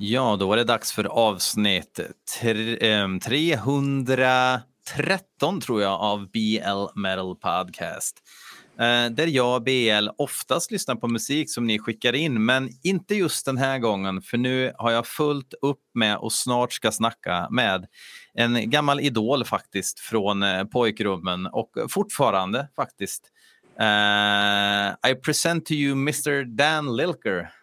Ja, då var det dags för avsnitt 313 ehm, tror jag av BL Metal Podcast. Eh, där jag och BL oftast lyssnar på musik som ni skickar in, men inte just den här gången, för nu har jag fullt upp med och snart ska snacka med en gammal idol faktiskt från eh, pojkrummen och fortfarande faktiskt. Uh, I present to you Mr. Dan Lilker.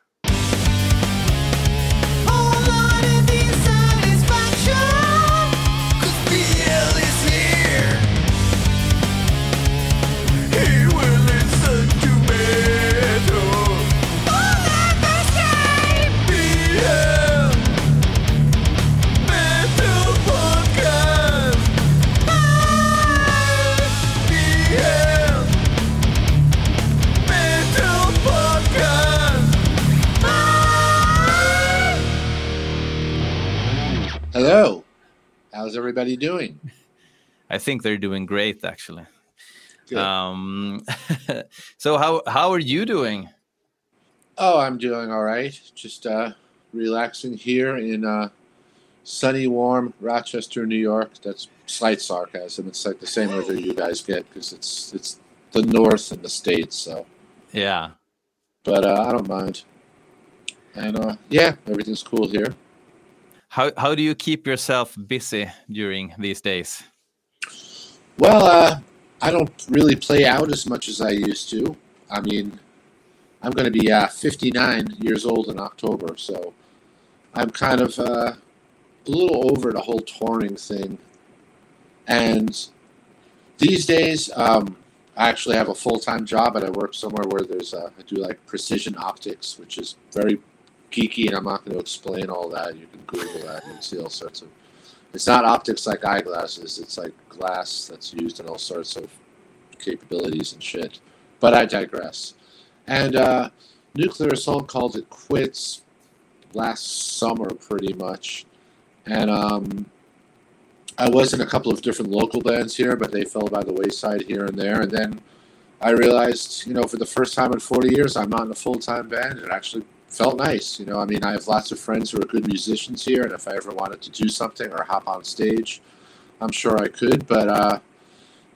Hello. How's everybody doing? I think they're doing great, actually. Um, so how how are you doing? Oh, I'm doing all right. Just uh, relaxing here in uh, sunny, warm Rochester, New York. That's slight sarcasm. It's like the same weather you guys get because it's it's the north and the states. So yeah, but uh, I don't mind. And uh, yeah, everything's cool here. How how do you keep yourself busy during these days? Well, uh, I don't really play out as much as I used to. I mean, I'm going to be uh, 59 years old in October, so I'm kind of uh, a little over the whole touring thing. And these days, um, I actually have a full time job, and I work somewhere where there's uh, I do like precision optics, which is very geeky, and I'm not going to explain all that. You can Google that and see all sorts of. It's not optics like eyeglasses. It's like glass that's used in all sorts of capabilities and shit. But I digress. And uh, Nuclear Assault called it quits last summer, pretty much. And um, I was in a couple of different local bands here, but they fell by the wayside here and there. And then I realized, you know, for the first time in 40 years, I'm not in a full time band. It actually felt nice. You know, I mean, I have lots of friends who are good musicians here, and if I ever wanted to do something or hop on stage, I'm sure I could. But uh,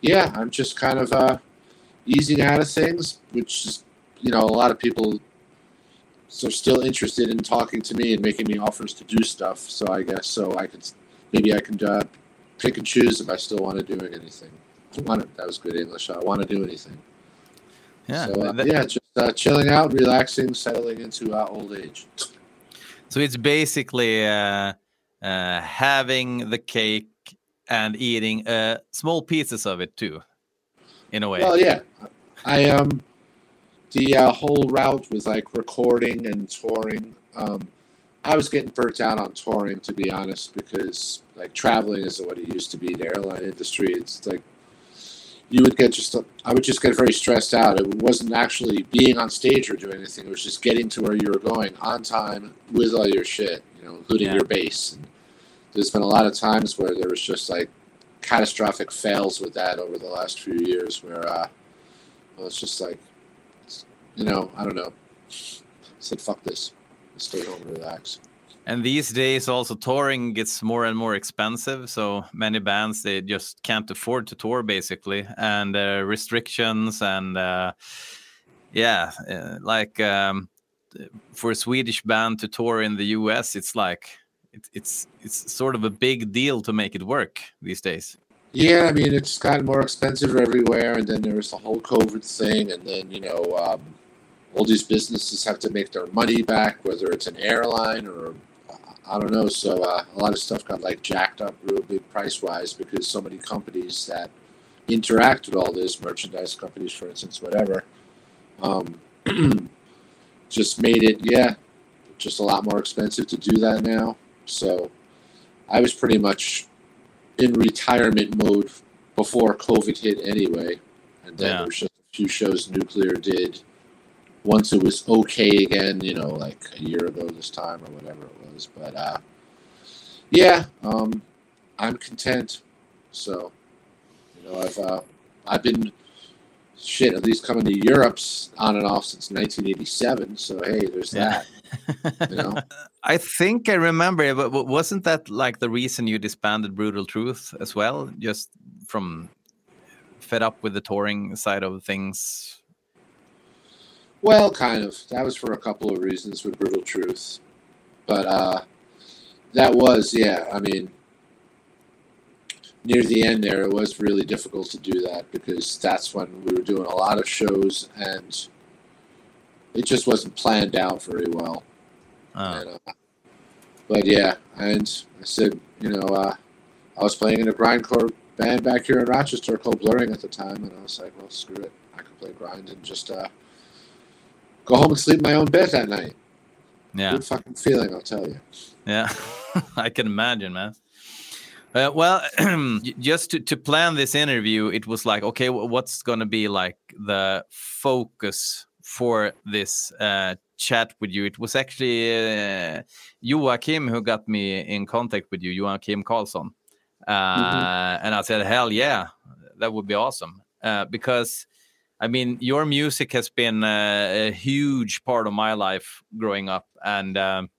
yeah, I'm just kind of uh, easing out of things, which is, you know, a lot of people are still interested in talking to me and making me offers to do stuff. So I guess so I could maybe I can uh, pick and choose if I still want to do anything. I want to, that was good English. I want to do anything. Yeah, So uh, yeah, just uh, chilling out, relaxing, settling into uh, old age. So it's basically uh, uh, having the cake and eating uh, small pieces of it too, in a way. Well, yeah, I um, the uh, whole route was like recording and touring. Um, I was getting burnt out on touring, to be honest, because like traveling isn't what it used to be. In the airline industry, it's like you would get just. I would just get very stressed out. It wasn't actually being on stage or doing anything. It was just getting to where you were going on time with all your shit, you know, including Yeah. your bass. And there's been a lot of times where there was just like catastrophic fails with that over the last few years, where uh, well, it's just like, you know, I don't know. I said fuck this. Stay home and relax. And these days, also touring gets more and more expensive. So many bands they just can't afford to tour, basically, and uh, restrictions and uh, yeah, uh, like um, for a Swedish band to tour in the U.S., it's like it, it's it's sort of a big deal to make it work these days. Yeah, I mean, it's gotten more expensive everywhere, and then there's the whole COVID thing, and then, you know, um, all these businesses have to make their money back, whether it's an airline or I don't know. So uh, a lot of stuff got like jacked up real big price wise because so many companies that interact with all this, merchandise companies, for instance, whatever, um, just made it, yeah, just a lot more expensive to do that now. So I was pretty much in retirement mode before COVID hit anyway. And then Yeah. there was just a few shows Nuclear did once it was okay again, you know, like a year ago this time or whatever it was. But uh, yeah, um, I'm content. So, you know, I've uh, I've been shit at least coming to Europe's on and off since 1987. So hey, there's that. You know? I think I remember, but wasn't that like the reason you disbanded Brutal Truth as well? Just from fed up with the touring side of things. Well, kind of. That was for a couple of reasons with Brutal Truth. But uh, that was, yeah, I mean, near the end there, it was really difficult to do that because that's when we were doing a lot of shows and it just wasn't planned out very well. Uh, And, uh, but yeah, and I said, you know, uh, I was playing in a grindcore band back here in Rochester called Blurring at the time, and I was like, well, screw it, I can play grind and just uh, go home and sleep in my own bed that night. yeah. Good fucking feeling, I'll tell you. Yeah, I can imagine, man. Uh, well, just to, to plan this interview, it was like, okay, what's going to be like the focus for this uh, chat with you? It was actually uh, Joachim who got me in contact with you, Joachim Karlsson. Uh, And I said, hell yeah, that would be awesome. Uh, because, I mean, your music has been uh, a huge part of my life growing up. And, um,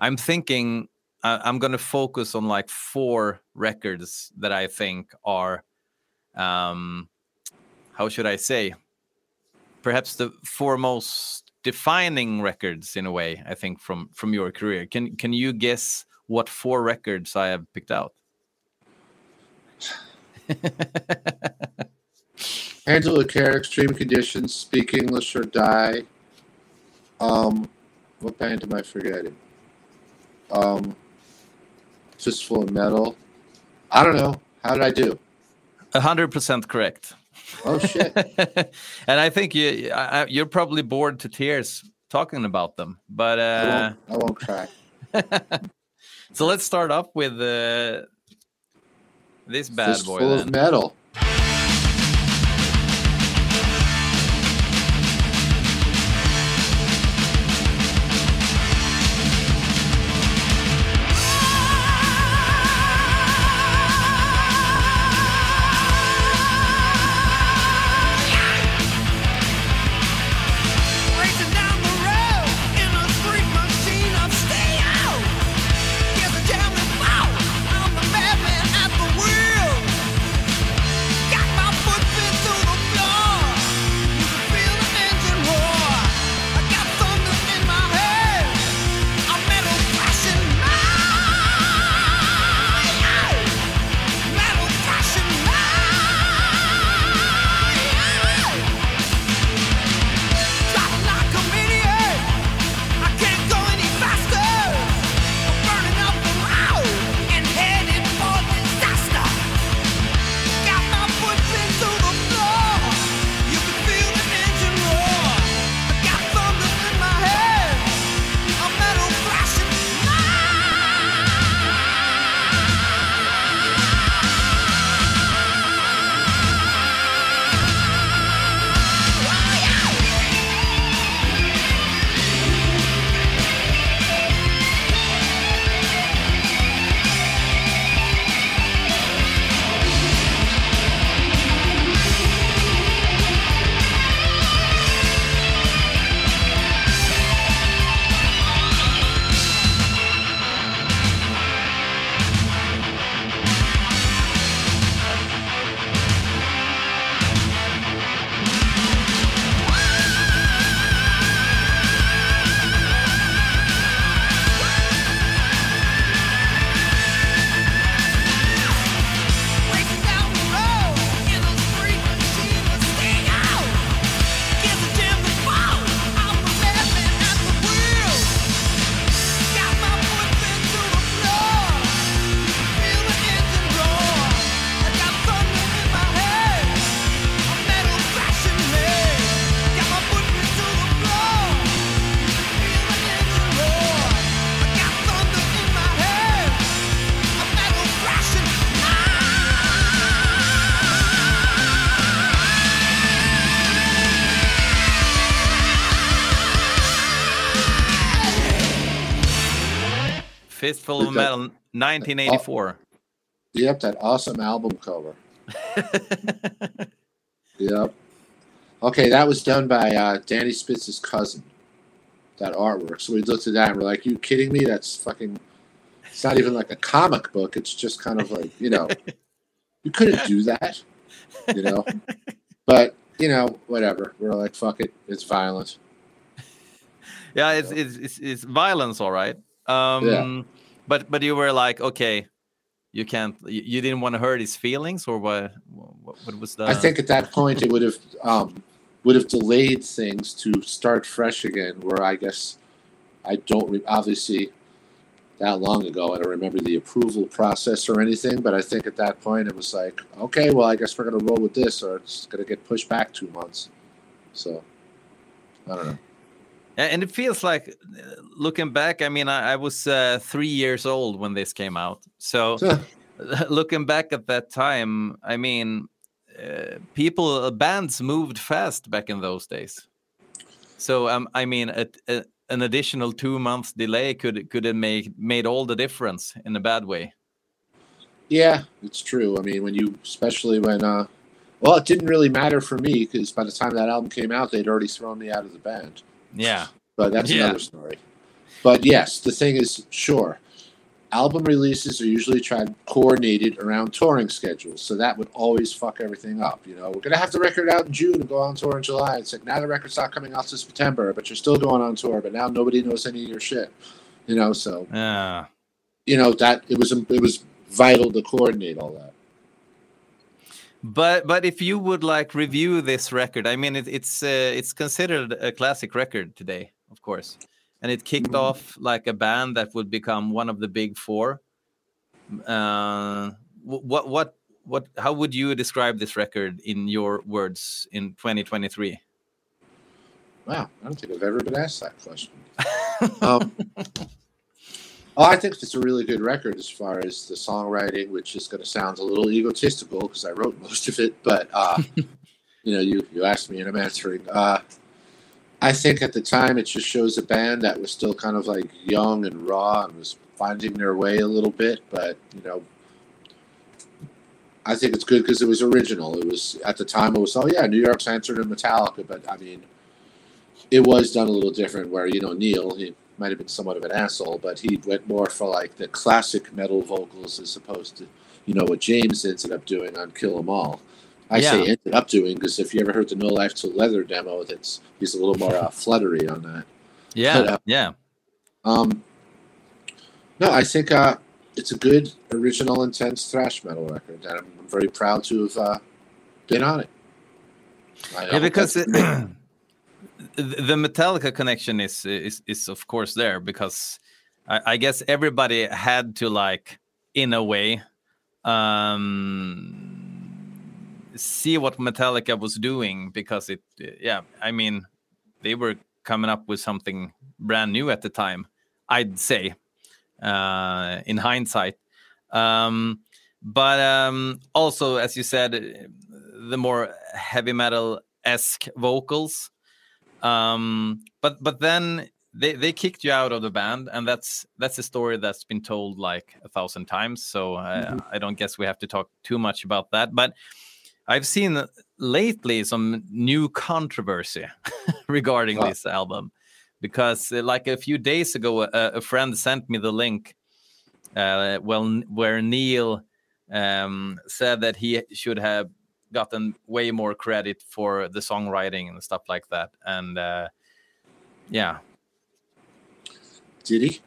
I'm thinking uh, I'm going to focus on like four records that I think are, um, how should I say, perhaps the four most defining records in a way. I think from from your career. Can can you guess what four records I have picked out? Handle with Care, Extreme Conditions, Speak English or Die. Um, what band am I forgetting? Um, Fistful of Metal. I don't know. How did I do? A hundred percent correct. Oh shit! and I think you I, I- you're probably bored to tears talking about them. But I uh, won't. I won't cry. so let's start off with uh, this bad Fistful boy. of Then. Metal. Fistful of Metal, 1984. Yep, that awesome album cover. Yep. Okay, that was done by uh, Danny Spitz's cousin. that artwork. So we looked at that and we're like, "You kidding me? That's fucking. It's not even like a comic book. It's just kind of like you know, you couldn't do that, you know." But you know, whatever. We're like, "Fuck it. It's violent." yeah, it's it's it's, it's violence, all right. Um, but but you were like, okay, you can't, you, you didn't want to hurt his feelings, or what? What, what was the? I think at that point it would have um, would have delayed things to start fresh again. Where I guess I don't re- obviously that long ago. I don't remember the approval process or anything, but I think at that point it was like, okay, well, I guess we're gonna roll with this, or it's gonna get pushed back two months. So I don't know. And it feels like uh, looking back i mean i, I was uh, three years old when this came out so looking back at that time i mean uh, people uh, bands moved fast back in those days so um, i mean a, a, an additional two months delay could could have made made all the difference in a bad way Yeah, it's true. I mean, when you, especially when, uh, well, it didn't really matter for me because by the time that album came out, they'd already thrown me out of the band. Yeah But that's Yeah. another story. But yes, the thing is, sure, album releases are usually tried coordinated around touring schedules, so that would always fuck everything up. You know, we're gonna have the record out in June and go on tour in July. It's like now the record's not coming out till September, but you're still going on tour. But now nobody knows any of your shit. You know, so yeah you know that it was it was vital to coordinate all that. But but if you would like review this record, I mean it, it's uh, it's considered a classic record today, of course, and it kicked Mhm. off like a band that would become one of the big four. Uh, what what what? How would you describe this record in your words in 2023? Wow, I don't think I've ever been asked that question. um, oh, I think it's a really good record as far as the songwriting, which is going to sound a little egotistical because I wrote most of it. But uh, you know, you you asked me and I'm answering. Uh, I think at the time it just shows a band that was still kind of like young and raw and was finding their way a little bit. But you know, I think it's good because it was original. It was at the time it was oh yeah, New York's answer to Metallica, but I mean it was done a little different where you know neil he might have been somewhat of an asshole but he went more for like the classic metal vocals as opposed to you know what james ended up doing on kill 'em all. I say ended up doing because if you ever heard the no life 'til leather demo that's he's a little more uh, fluttery on that. Yeah, uh, yeah, um no i think uh it's a good original intense thrash metal record and i'm very proud to have uh, been on it. I yeah. Because it, the Metallica connection is is is of course there because I, I guess everybody had to like in a way um see what Metallica was doing because it yeah I mean they were coming up with something brand new at the time I'd say uh in hindsight. Um but um also as you said the more heavy metal esque vocals um but but then they they kicked you out of the band and that's that's a story that's been told like a thousand times so uh, i don't guess we have to talk too much about that but i've seen lately some new controversy regarding Wow. this album because uh, like a few days ago a, a friend sent me the link uh well where neil um said that he should have gotten way more credit for the songwriting and stuff like that. And uh yeah. Did he?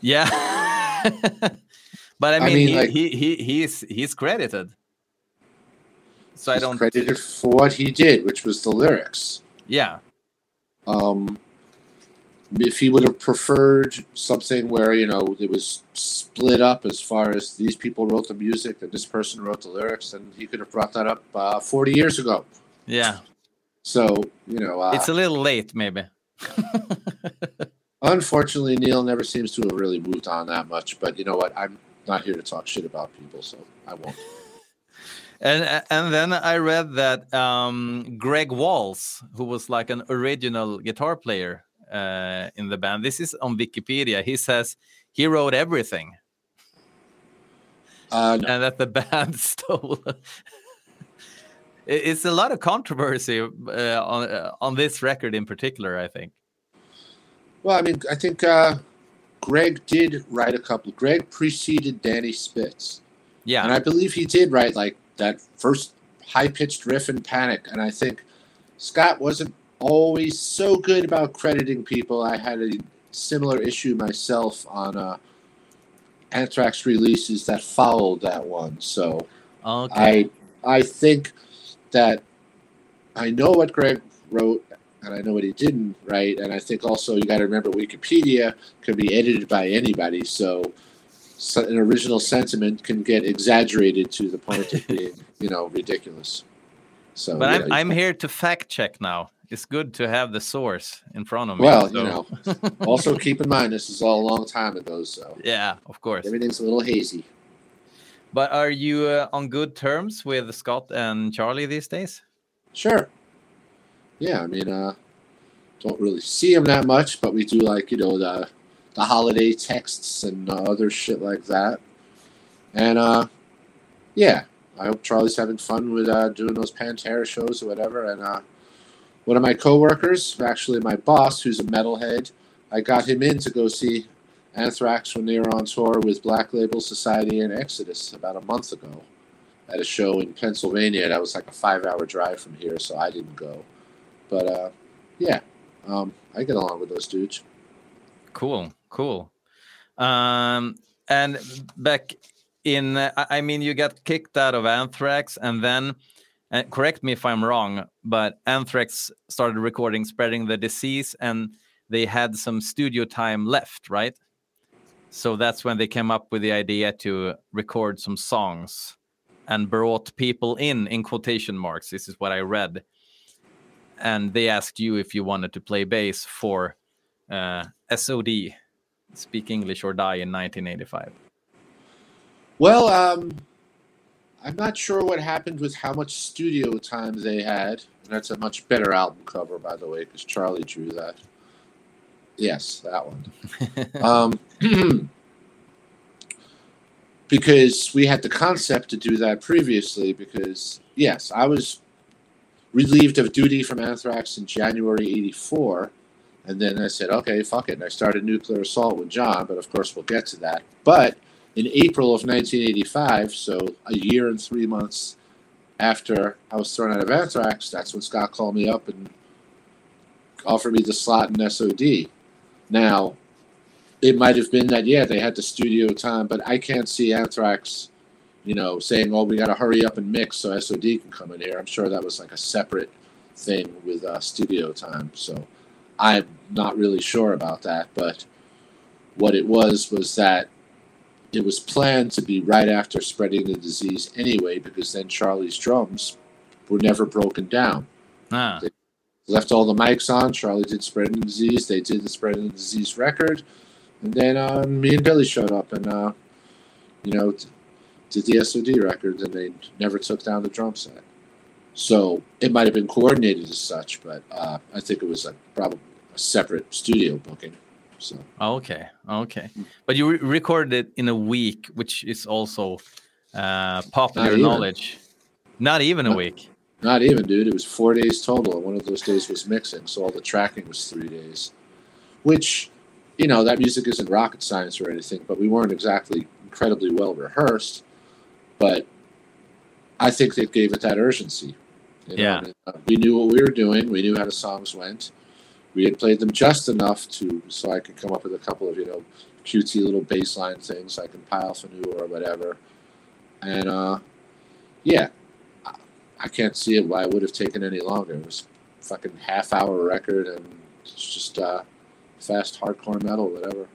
Yeah. But i I mean, mean, he, like- he he he's he's credited. So i don't credited for what he did, which was the lyrics. yeah. Um, if he would have preferred something where you know it was split up as far as these people wrote the music and this person wrote the lyrics, then he could have brought that up uh, forty years ago. yeah So you know, uh, it's a little late maybe unfortunately, Neil never seems to have really moved on that much. But you know what? I'm not here to talk shit about people, so I won't. and and then i read that um greg walls who was like an original guitar player uh in the band this is on wikipedia he says he wrote everything Uh, no. and that the band stole. It's a lot of controversy uh, on uh, on this record in particular. I think. Well, I mean, I think uh, Greg did write a couple. Greg preceded Danny Spitz, Yeah. and I believe he did write like that first high pitched riff in Panic. And I think Scott wasn't always so good about crediting people. I had a similar issue myself on uh, Anthrax releases that followed that one. So okay. I I think that I know what Greg wrote and I know what he didn't write, and I think also you got to remember Wikipedia can be edited by anybody, so, so an original sentiment can get exaggerated to the point of being you know ridiculous. So, but you I'm I'm here to fact check now. It's good to have the source in front of me. well, so- you know. also keep in mind this is all a long time ago, so Yeah, of course. everything's a little hazy. But are you uh, on good terms with Scott and Charlie these days? Sure. Yeah, I mean, uh, don't really see him that much, but we do like you know the the holiday texts and uh, other shit like that. And uh, yeah, I hope Charlie's having fun with uh, doing those Pantera shows or whatever. And uh, one of my coworkers, actually my boss, who's a metalhead, I got him in to go see Anthrax when they were on tour with Black Label Society and Exodus about a month ago at a show in Pennsylvania. That was like a five hour drive from here, so I didn't go. But uh, yeah, um, I get along with those dudes. Cool, cool. Um, and back in, I mean, you got kicked out of Anthrax, and then, uh, correct me if I'm wrong, but Anthrax started recording "Spreading the Disease," and they had some studio time left, right? So that's when they came up with the idea to record some songs and brought people in in quotation marks. This is what I read, and they asked you if you wanted to play bass for uh, SOD, Speak English or Die in 1985. Well, um, I'm not sure what happened with how much studio time they had. and That's a much better album cover, by the way, because Charlie drew that. Yes, that one. um, because we had the concept to do that previously. Because yes, I was relieved of duty from Anthrax in January '84, and then I said, "Okay, fuck it." And I started Nuclear Assault with John, but of course we'll get to that. But in April of 1985, so a year and three months after I was thrown out of Anthrax, that's when Scott called me up and offered me the slot in SOD. Now, it might have been that yeah they had the studio time, but I can't see Anthrax, you know, saying oh we got to hurry up and mix so SOD can come in here. I'm sure that was like a separate thing with uh, studio time. So I'm not really sure about that, but what it was was that it was planned to be right after spreading the disease anyway, because then Charlie's drums were never broken down Ah, left all the mics on. Charlie did spreading the disease. They did the spreading the disease record, and then uh, me and Billy showed up and uh, you know did the SOD record, and they never took down the drum set. So it might have been coordinated as such, but uh, I think it was a probably a separate studio booking. So okay, okay. But you re- recorded it in a week, which is also uh, popular Not knowledge. Not even a Not- week. not even, dude. It was four days total, and one of those days was mixing. So all the tracking was three days, which you know that music isn't rocket science or anything, but we weren't exactly incredibly well rehearsed. But I think they gave it that urgency. you know, Yeah. and, uh, we knew what we were doing. We knew how the songs went. We had played them just enough to so I could come up with a couple of you know cutesy little baseline things like in Pi Alpha Nu or whatever. And uh, yeah, I, can't see it why it would have taken any longer. It was fucking half hour record and it's just uh, fast hardcore metal, whatever.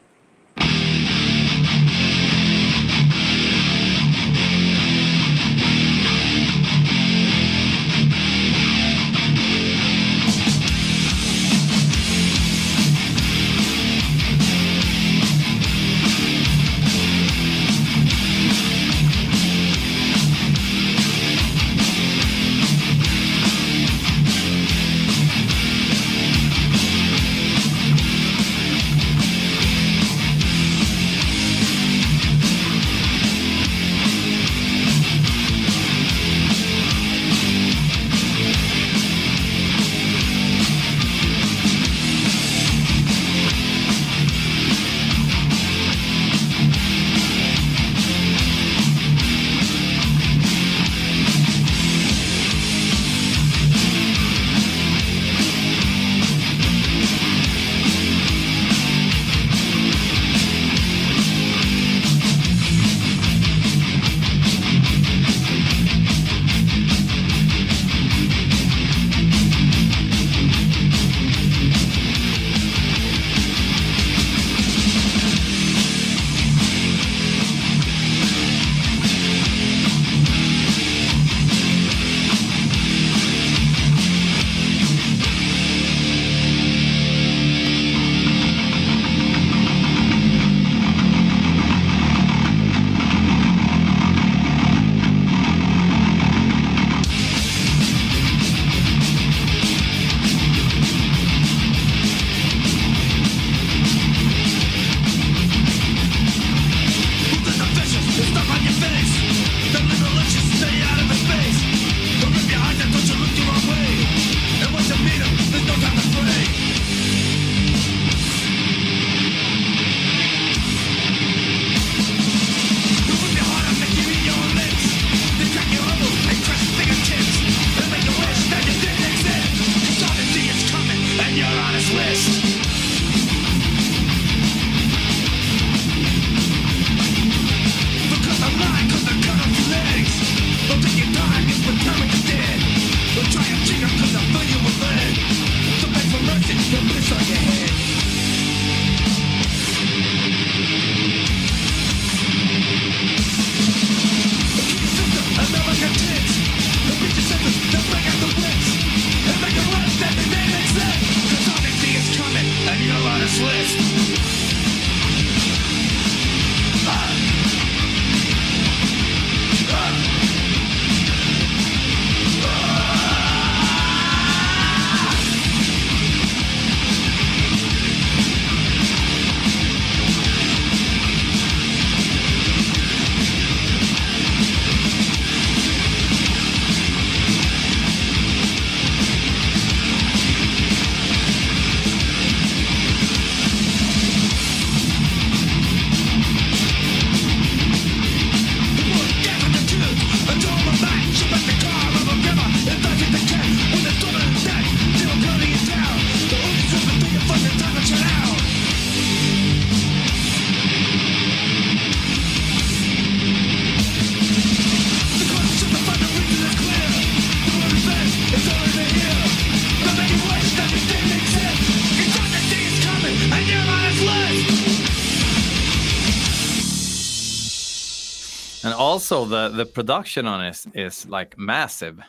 Also the the production on it is like massive.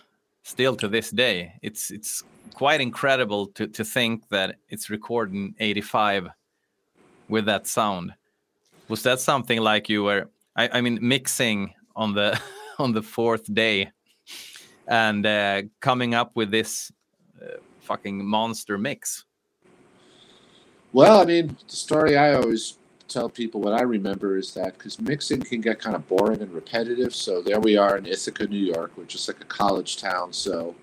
Still to this day, it's it's quite incredible to to think that it's recorded in '85 with that sound. Was that something like you were? I, I mean, mixing on the on the fourth day and uh, coming up with this uh, fucking monster mix. Well, I mean, the story I always tell people what I remember is that because mixing can get kind of boring and repetitive. So there we are in Ithaca, New York, which is like a college town. So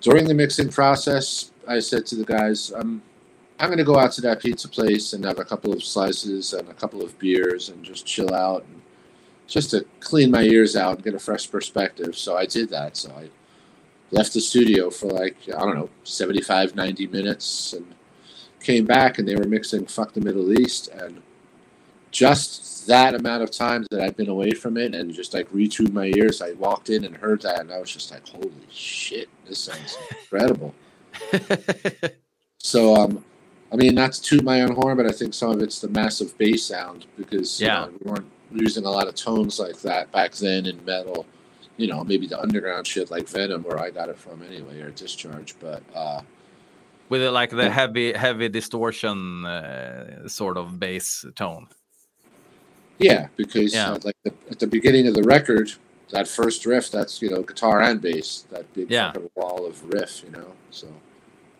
during the mixing process, I said to the guys, I'm, I'm going to go out to that pizza place and have a couple of slices and a couple of beers and just chill out and just to clean my ears out and get a fresh perspective. So I did that. So I left the studio for like, I don't know, 75, 90 minutes and came back and they were mixing Fuck the Middle East. And just that amount of time that I'd been away from it and just like retuned my ears, I walked in and heard that and I was just like, holy shit, this sounds incredible. So, um, I mean, not to toot my own horn, but I think some of it's the massive bass sound because you Yeah. know, we weren't using a lot of tones like that back then in metal. You know, maybe the underground shit like Venom, where I got it from anyway, or Discharge. But uh, with uh, like the heavy heavy distortion uh, sort of bass tone. yeah, because Yeah. uh, like the, at the beginning of the record, that first riff, that's you know guitar and bass, that big Yeah. wall of riff, you know. So,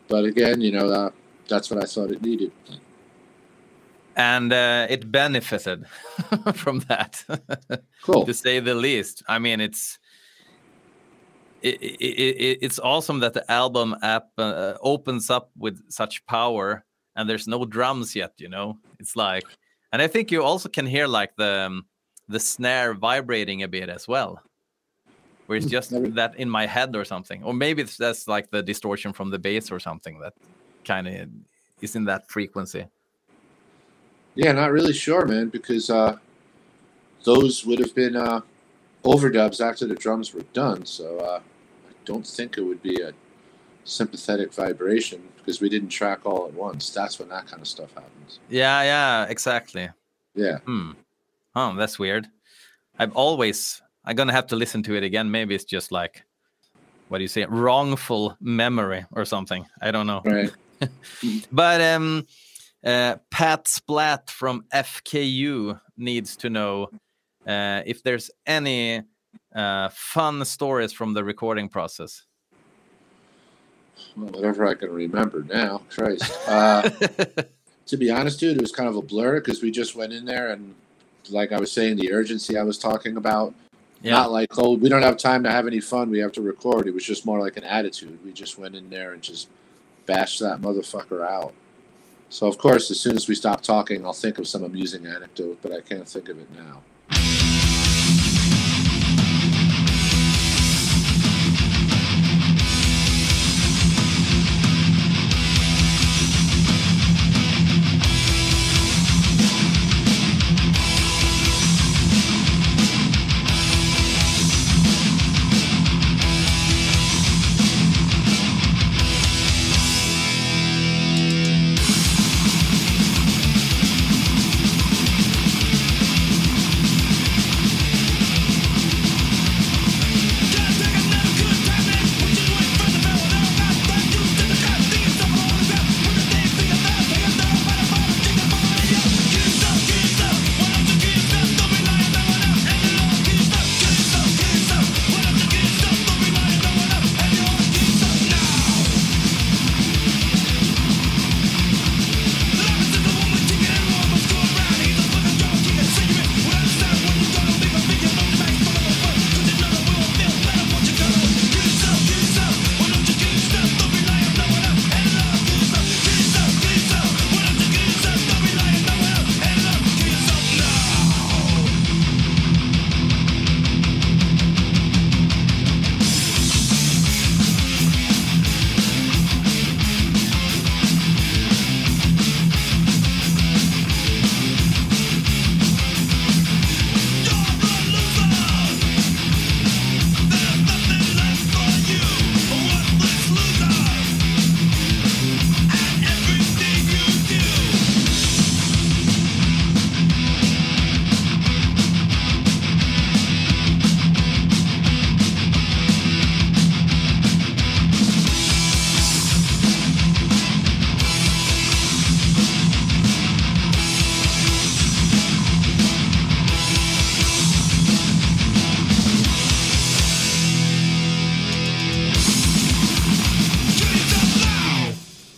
but again, you know, that that's what I thought it needed. and uh, it benefited from that Cool. to say the least i mean it's it, it, it, it's awesome that the album app uh, opens up with such power and there's no drums yet you know? It's like and i think you also can hear like the um, the snare vibrating a bit as well where it's Hmm, just that in my head or something or maybe it's that's like the distortion from the bass or something that kind of is in that frequency. Yeah, not really sure, man, because uh, those would have been uh, overdubs after the drums were done. So uh, don't think it would be a sympathetic vibration because we didn't track all at once. That's when that kind of stuff happens. yeah yeah exactly Yeah. Hmm. Oh, that's weird. I've always I'm gonna have to listen to it again. Maybe it's just like what do you say, wrongful memory or something. I don't know. Right. But um uh Pat Splat from FKU needs to know uh if there's any uh fun stories from the recording process. Well, whatever I can remember now. Christ. Uh, to be honest, dude, it was kind of a blur because we just went in there and, like I was saying, the urgency I was talking about. Yeah. Not like, oh, we don't have time to have any fun. We have to record. It was just more like an attitude. We just went in there and just bashed that motherfucker out. So, of course, as soon as we stop talking, I'll think of some amusing anecdote, but I can't think of it now.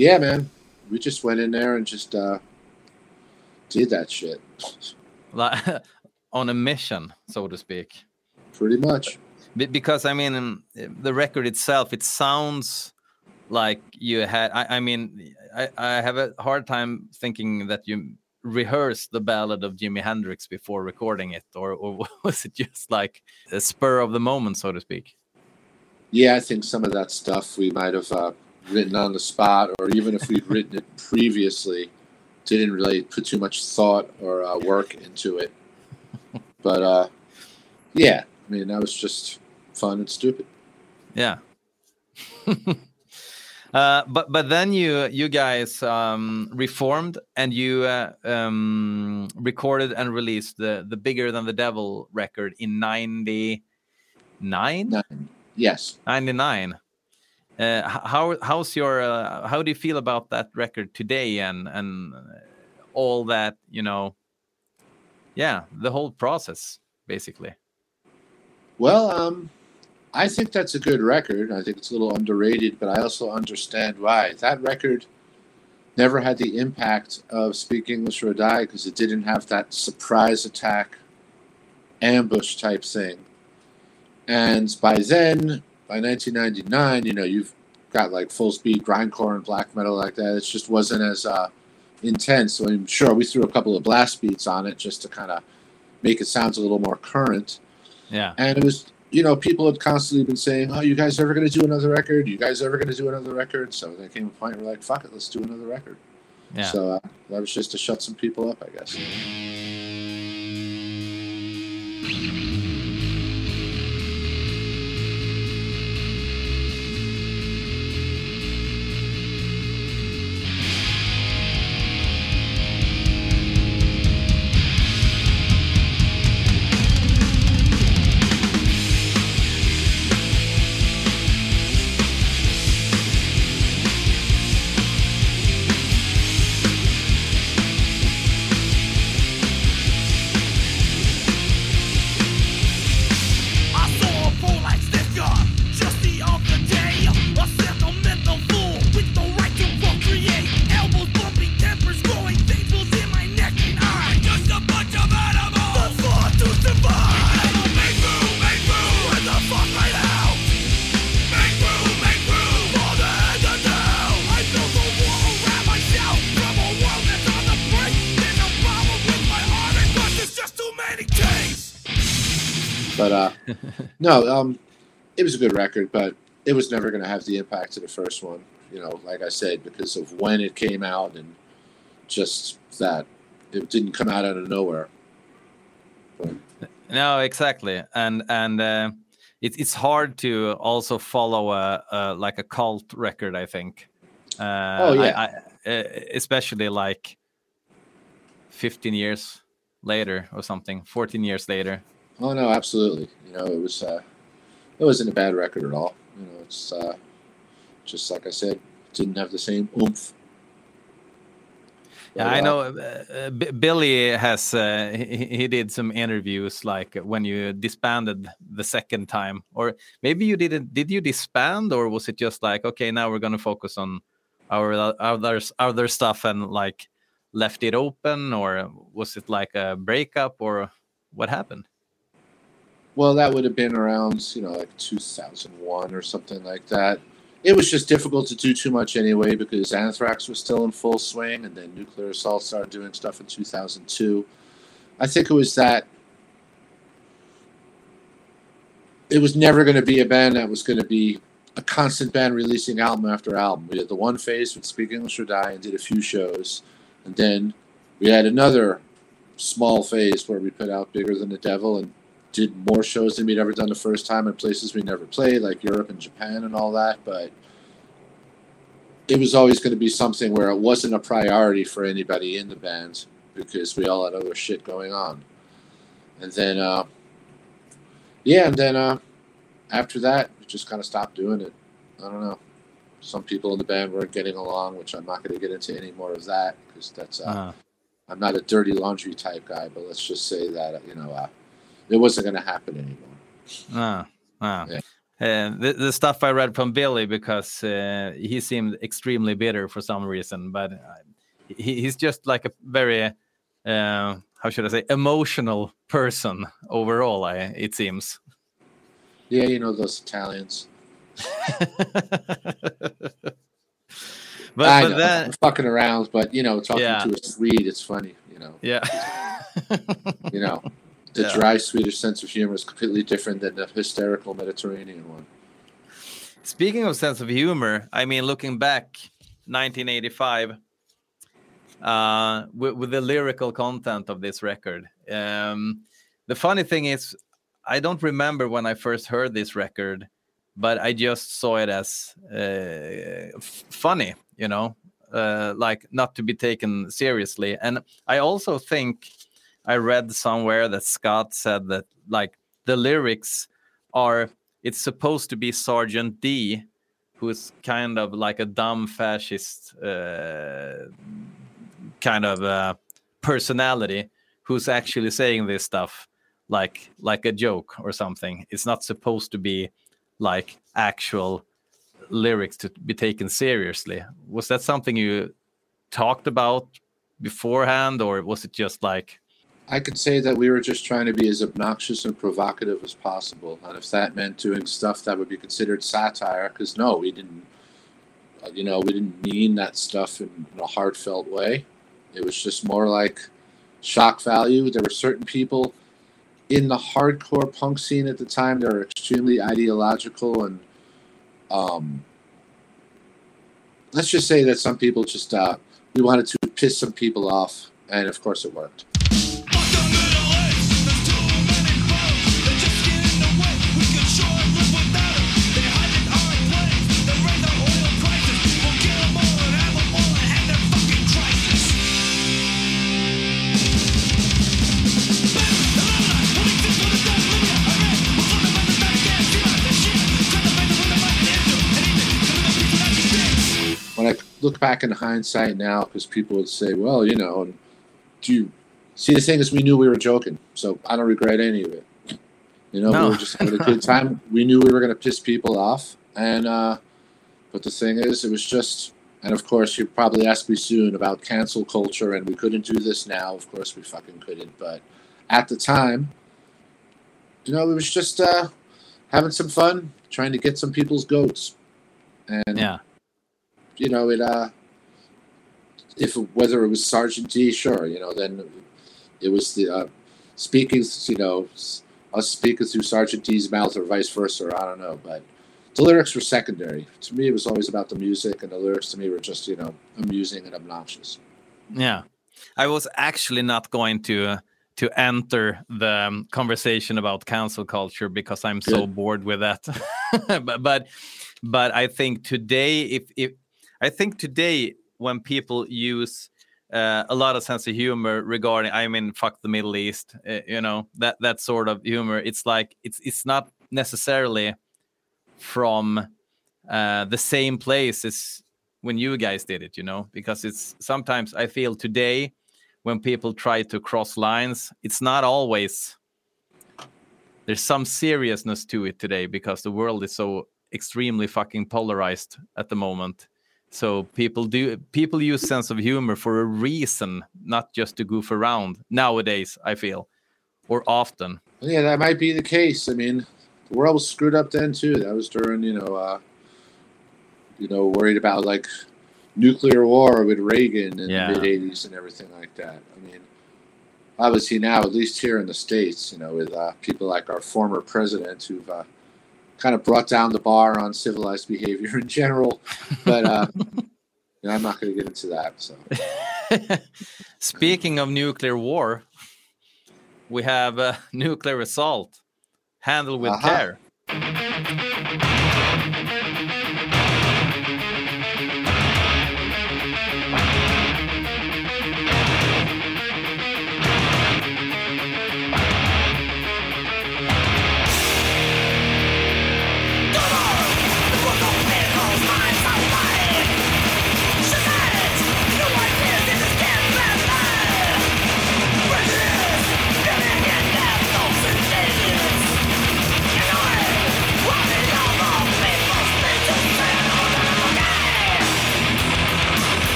Yeah, man, we just went in there and just uh, did that shit, like on a mission, so to speak. pretty much. Because I mean, the record itself, it sounds like you had. I, I mean, I, I have a hard time thinking that you rehearsed the ballad of Jimi Hendrix before recording it, or, or was it just like a spur of the moment, so to speak? Yeah, I think some of that stuff we might have uh, written on the spot, or even if we'd written it previously, didn't really put too much thought or uh, work into it. But uh, yeah, I mean that was just fun and stupid. Yeah. uh, but but then you you guys um, reformed and you uh, um, recorded and released the the bigger than the devil record in 99 Nine. Yes. 99 uh, h- how how's your uh, how do you feel about that record today and and uh, all that you know yeah the whole process basically Well, um, I think that's a good record. I think it's a little underrated, but I also understand why. That record never had the impact of Speak English or Die because it didn't have that surprise attack, ambush type thing. And by then, by 1999, you know, you've got like full speed grindcore and black metal like that. It just wasn't as uh, intense. So I'm sure we threw a couple of blast beats on it just to kind of make it sound a little more current. yeah And it was, you know, people had constantly been saying, "Oh, you guys ever going to do another record? You guys ever going to do another record?" So there came a point where we're like, "Fuck it, let's do another record." yeah So uh, that was just to shut some people up, I guess. no, um, it was a good record, but it was never going to have the impact of the first one. You know, like I said, because of when it came out and just that it didn't come out out of nowhere. No, exactly, and and uh, it, it's hard to also follow a, a like a cult record. I think. Uh, Oh, yeah. I, I, especially like fifteen years later or something, fourteen years later. Oh no, absolutely. You know, it was uh, it wasn't a bad record at all. You know, it's uh, just like I said, didn't have the same oomph. Yeah, But, I uh, know. Uh, uh, B- Billy has uh, he, he did some interviews like when you disbanded the second time, or maybe you didn't. Did you disband, or was it just like okay, now we're gonna focus on our other other stuff and like left it open, or was it like a breakup, or what happened? Well, that would have been around, you know, like 2001 or something like that. It was just difficult to do too much anyway because Anthrax was still in full swing, and then Nuclear Assault started doing stuff in 2002. I think it was that it was never going to be a band that was going to be a constant band releasing album after album. We had the one phase with Speak English or Die and did a few shows, and then we had another small phase where we put out Bigger Than the Devil and did more shows than we'd ever done the first time in places we never played, like Europe and Japan and all that. But it was always going to be something where it wasn't a priority for anybody in the band because we all had other shit going on. And then, uh, yeah, and then uh, after that, we just kind of stopped doing it. I don't know. Some people in the band weren't getting along, which I'm not going to get into any more of that because that's uh, Uh, I'm not a dirty laundry type guy, but let's just say that you know uh, it wasn't going to happen anymore. Ah, ah. Yeah. uh, the, the stuff I read from Billy because uh, he seemed extremely bitter for some reason, but uh, he, he's just like a very uh, how should I say emotional person overall. I it seems. Yeah, you know those Italians. but I but know, then I'm fucking around, but you know, talking Yeah. to a Swede, it's funny. You know, yeah. you know, the Yeah. dry Swedish sense of humor is completely different than the hysterical Mediterranean one. Speaking of sense of humor, I mean, looking back, 1985, uh, with, with the lyrical content of this record. Um, the funny thing is, I don't remember when I first heard this record, but I just saw it as uh, f- funny, you know, uh, like not to be taken seriously. And I also think I read somewhere that Scott said that like the lyrics are it's supposed to be Sergeant D, who's kind of like a dumb fascist uh, kind of uh, personality, who's actually saying this stuff like like a joke or something. It's not supposed to be like actual lyrics to be taken seriously. Was that something you talked about beforehand, or was it just like I could say that we were just trying to be as obnoxious and provocative as possible, and if that meant doing stuff that would be considered satire, because no, we didn't. You know, we didn't mean that stuff in a heartfelt way. It was just more like shock value. There were certain people in the hardcore punk scene at the time that were extremely ideological and um, let's just say that some people just uh, we wanted to piss some people off, and of course it worked. Look back in hindsight now, because people would say, "Well, you know, and do you see?" The thing is, we knew we were joking, so I don't regret any of it. You know, No. we were just having a good time. We knew we were going to piss people off, and uh, but the thing is, it was just. And of course, you'll probably ask me soon about cancel culture, and we couldn't do this now. Of course, we fucking couldn't. But at the time, you know, it was just uh, having some fun, trying to get some people's goats, and yeah? You know, it uh if whether it was Sergeant D, sure, you know, then it was the uh, speaking, you know, us speaking through Sergeant D's mouth or vice versa. I don't know, but the lyrics were secondary. To me, it was always about the music, and the lyrics to me were just, you know, amusing and obnoxious. Yeah, I was actually not going to to enter the um, conversation about cancel culture because I'm so Good. bored with that. but but but I think today, if if I think today when people use uh, a lot of sense of humor regarding, I mean, fuck the Middle East, uh, you know, that that sort of humor. It's like it's it's not necessarily from uh, the same place as when you guys did it, you know, because it's sometimes I feel today when people try to cross lines, it's not always there's some seriousness to it today because the world is so extremely fucking polarized at the moment. So people do people use sense of humor for a reason, not just to goof around nowadays, I feel. Or often. Yeah, that might be the case. I mean, the world was screwed up then too. That was during, you know, uh, you know, worried about like nuclear war with Reagan in Yeah. the mid '80s and everything like that. I mean, obviously now, at least here in the states, you know, with uh, people like our former president who've uh, kind of brought down the bar on civilized behavior in general. But uh, you know, I'm not going to get into that. So Speaking of nuclear war, we have uh, nuclear assault handled with Aha. care.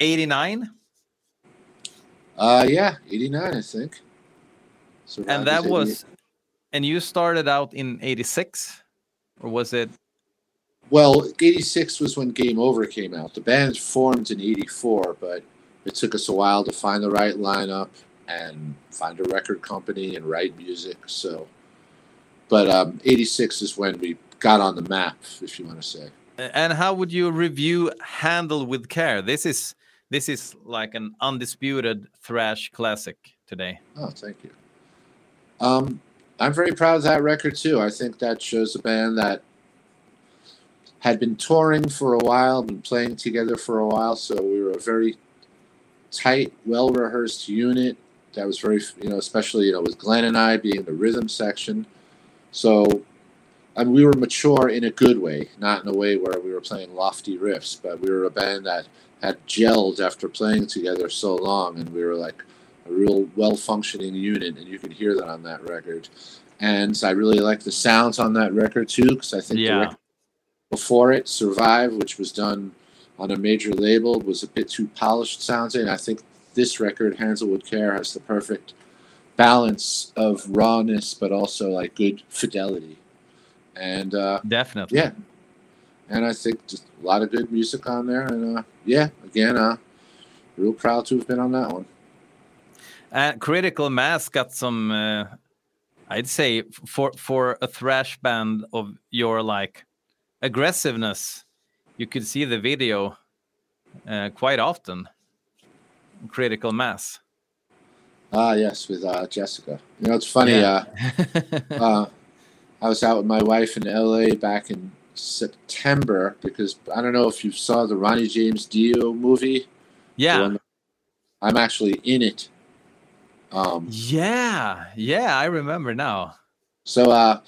89, Uh, yeah, 89, I think. So and that was, and you started out in 86, or was it? Well, 86 was when Game Over came out. The band formed in 84, but it took us a while to find the right lineup and find a record company and write music. So, but um, 86 is when we got on the map, if you want to say. And how would you review "Handle with Care"? This is this is like an undisputed thrash classic today. Oh, thank you. Um, I'm very proud of that record too. I think that shows a band that had been touring for a while, been playing together for a while, so we were a very tight, well rehearsed unit. That was very, you know, especially you know with Glenn and I being the rhythm section. So, I mean, we were mature in a good way, not in a way where we were playing lofty riffs, but we were a band that had gelled after playing together so long, and we were like a real well functioning unit, and you can hear that on that record. And I really like the sounds on that record too, because I think Yeah. before it, Survive, which was done on a major label, was a bit too polished sounding. I think this record, Handle with Care, has the perfect balance of rawness, but also like good fidelity. And uh, Definitely. yeah, and I think just a lot of good music on there. And uh, yeah, again, uh, real proud to have been on that one. And Critical Mass got some, uh, I'd say, for for a thrash band of your like aggressiveness, you could see the video uh, quite often. Critical Mass. Ah, yes, with uh, Jessica. You know, it's funny. Yeah. Uh, uh, I was out with my wife in LA back in September because I don't know if you saw the Ronnie James Dio movie. yeah. I'm actually in it. Um, Yeah. Yeah. I remember now. so uh,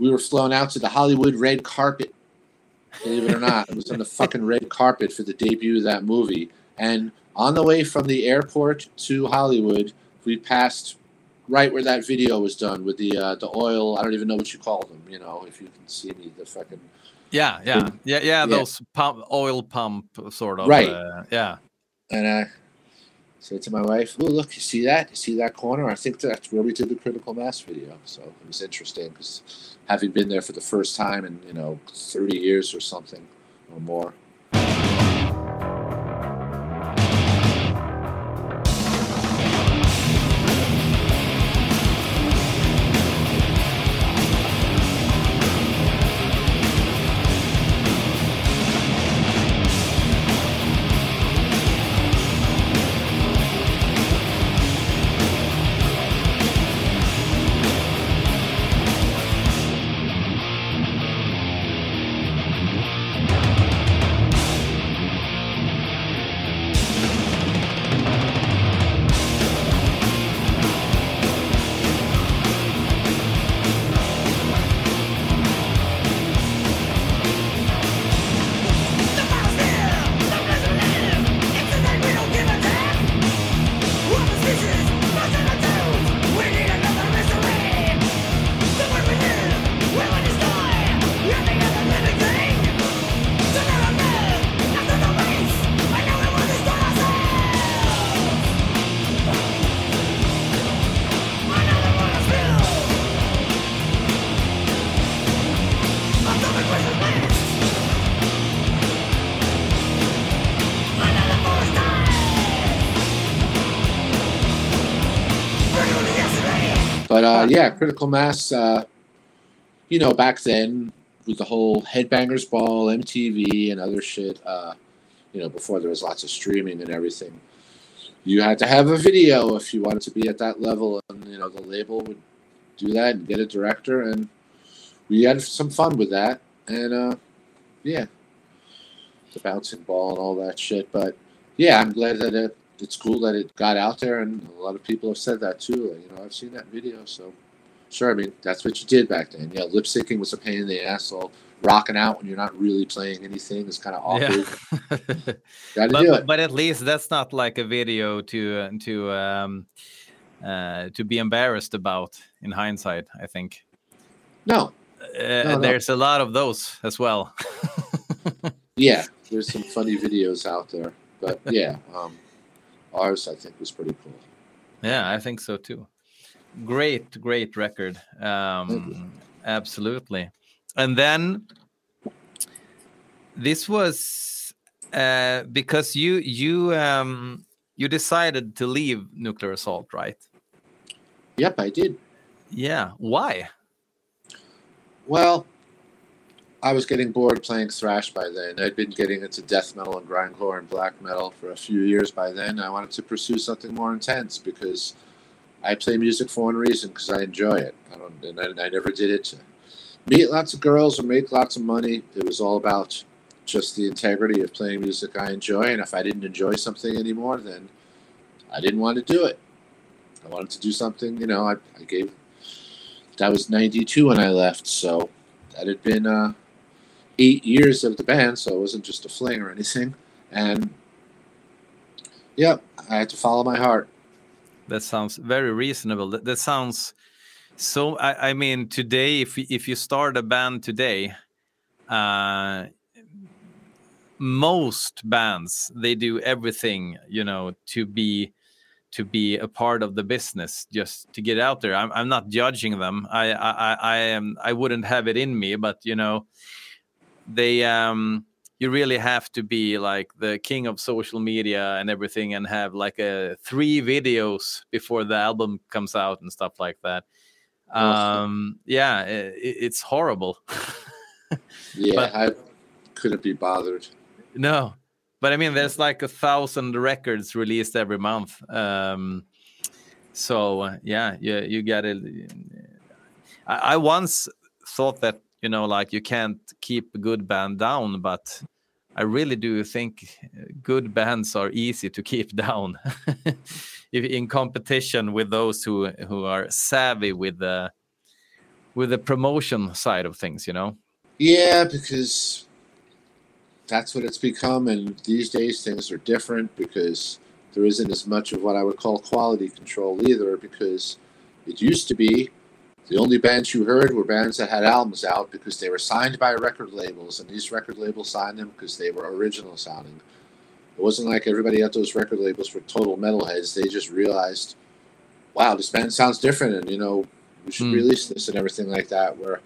we were flown out to the Hollywood red carpet. Believe it or not, it was on the fucking red carpet for the debut of that movie. And on the way from the airport to Hollywood, we passed right where that video was done with the uh, the oil. I don't even know what you call them. You know, if you can see me, the fucking Yeah. Yeah. Yeah. Yeah. Yeah. Those pump, oil pump sort of. Right. Uh, yeah. And I said to my wife, "Oh, look, you see that? You see that corner? I think that's where we did the critical mass video." So it was interesting because having been there for the first time in you know thirty years or something or more. Uh, yeah, critical mass. Uh, you know, back then with the whole Headbangers Ball, MTV, and other shit. Uh, you know, before there was lots of streaming and everything, you had to have a video if you wanted to be at that level, and you know the label would do that and get a director, and we had some fun with that, and uh, yeah, the bouncing ball and all that shit. But yeah, I'm glad that it, it's cool that it got out there, and a lot of people have said that too. You know, I've seen that video, so sure. I mean, that's what you did back then. Yeah, lip syncing was a pain in the ass. So rocking out when you're not really playing anything is kind of awkward. Yeah. Got to but, do but, it. but at least that's not like a video to uh, to um, uh, to be embarrassed about in hindsight. I think No, uh, no. there's a lot of those as well. yeah, there's some funny videos out there, But yeah, um, ours I think was pretty cool. Yeah, I think so too. Great, great record. Um, absolutely. And then this was uh, because you you um, you decided to leave Nuclear Assault, right? Yep, I did. Yeah. Why? Well, I was getting bored playing thrash by then. I'd been getting into death metal and grindcore and black metal for a few years by then. I wanted to pursue something more intense because I play music for one reason because I enjoy it. I don't, and I, I never did it to meet lots of girls or make lots of money. It was all about just the integrity of playing music I enjoy. And if I didn't enjoy something anymore, then I didn't want to do it. I wanted to do something. You know, I, I gave. That was '92 when I left, so that had been. Uh, eight years of the band, so it wasn't just a fling or anything. And yeah, I had to follow my heart. That sounds very reasonable. That, that sounds so. I, I mean, today, if if you start a band today, uh, most bands they do everything you know to be to be a part of the business just to get out there. I'm I'm not judging them. I I I, I am I wouldn't have it in me, but you know, they um you really have to be like the king of social media and everything and have like a three videos before the album comes out and stuff like that. Um yeah i i- it's horrible. Yeah, But- I couldn't be bothered. no but i mean there's like a thousand records released every month. Um so uh, yeah you you got it. I, I once thought that you know like you can't keep a good band down but i really do think uh, good bands are easy to keep down in competition with those who who are savvy with the with the promotion side of things you know Yeah, because that's what it's become, and these days things are different because there isn't as much of what I would call quality control either. Because it used to be the only bands you heard were bands that had albums out because they were signed by record labels, and these record labels signed them because they were original sounding. It wasn't like everybody at those record labels were total metalheads. They just realized, wow, this band sounds different, and you know, we should Hmm. release this and everything like that. Where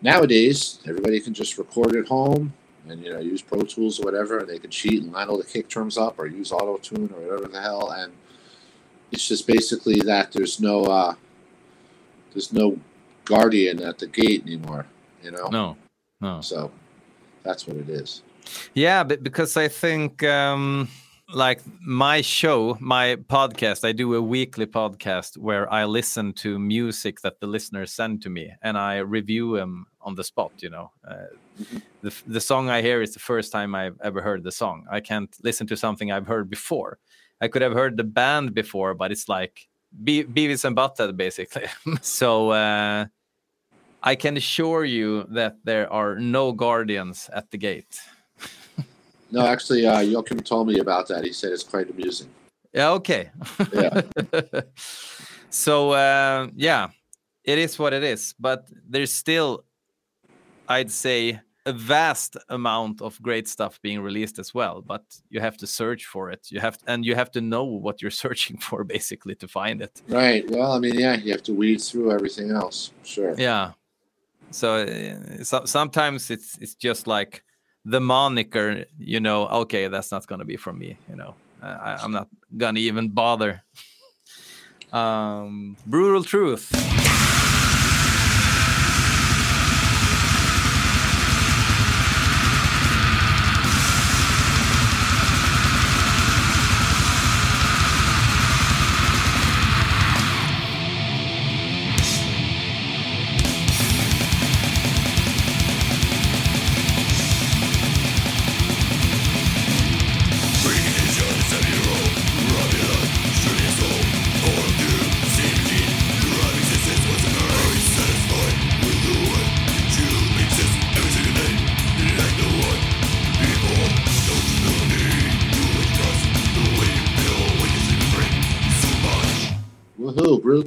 nowadays everybody can just record at home and you know use Pro Tools or whatever, and they can cheat and line all the kick drums up or use Auto Tune or whatever the hell, and it's just basically that there's no uh, there's no guardian at the gate anymore, you know. no no So that's what it is. Yeah, but because I think um, like my show, my podcast, I do a weekly podcast where I listen to music that the listeners send to me and I review them on the spot. You know, uh, the the song I hear is the first time I've ever heard the song. I can't listen to something I've heard before. I could have heard the band before, but it's like Be- Beavis and Butthead, basically. so. Uh, I can assure you that there are no guardians at the gate. No, actually, uh, Joachim told me about that. He said it's quite amusing. Yeah, okay. Yeah. so uh, yeah, it is what it is. But there's still, I'd say, a vast amount of great stuff being released as well. But you have to search for it. You have and you have to know what you're searching for basically to find it. Right. Well, I mean, yeah, you have to weed through everything else. Sure. Yeah. So, uh, so sometimes it's it's just like the moniker, you know. Okay, that's not gonna be from me. You know, I, I'm not gonna even bother. Um, brutal truth.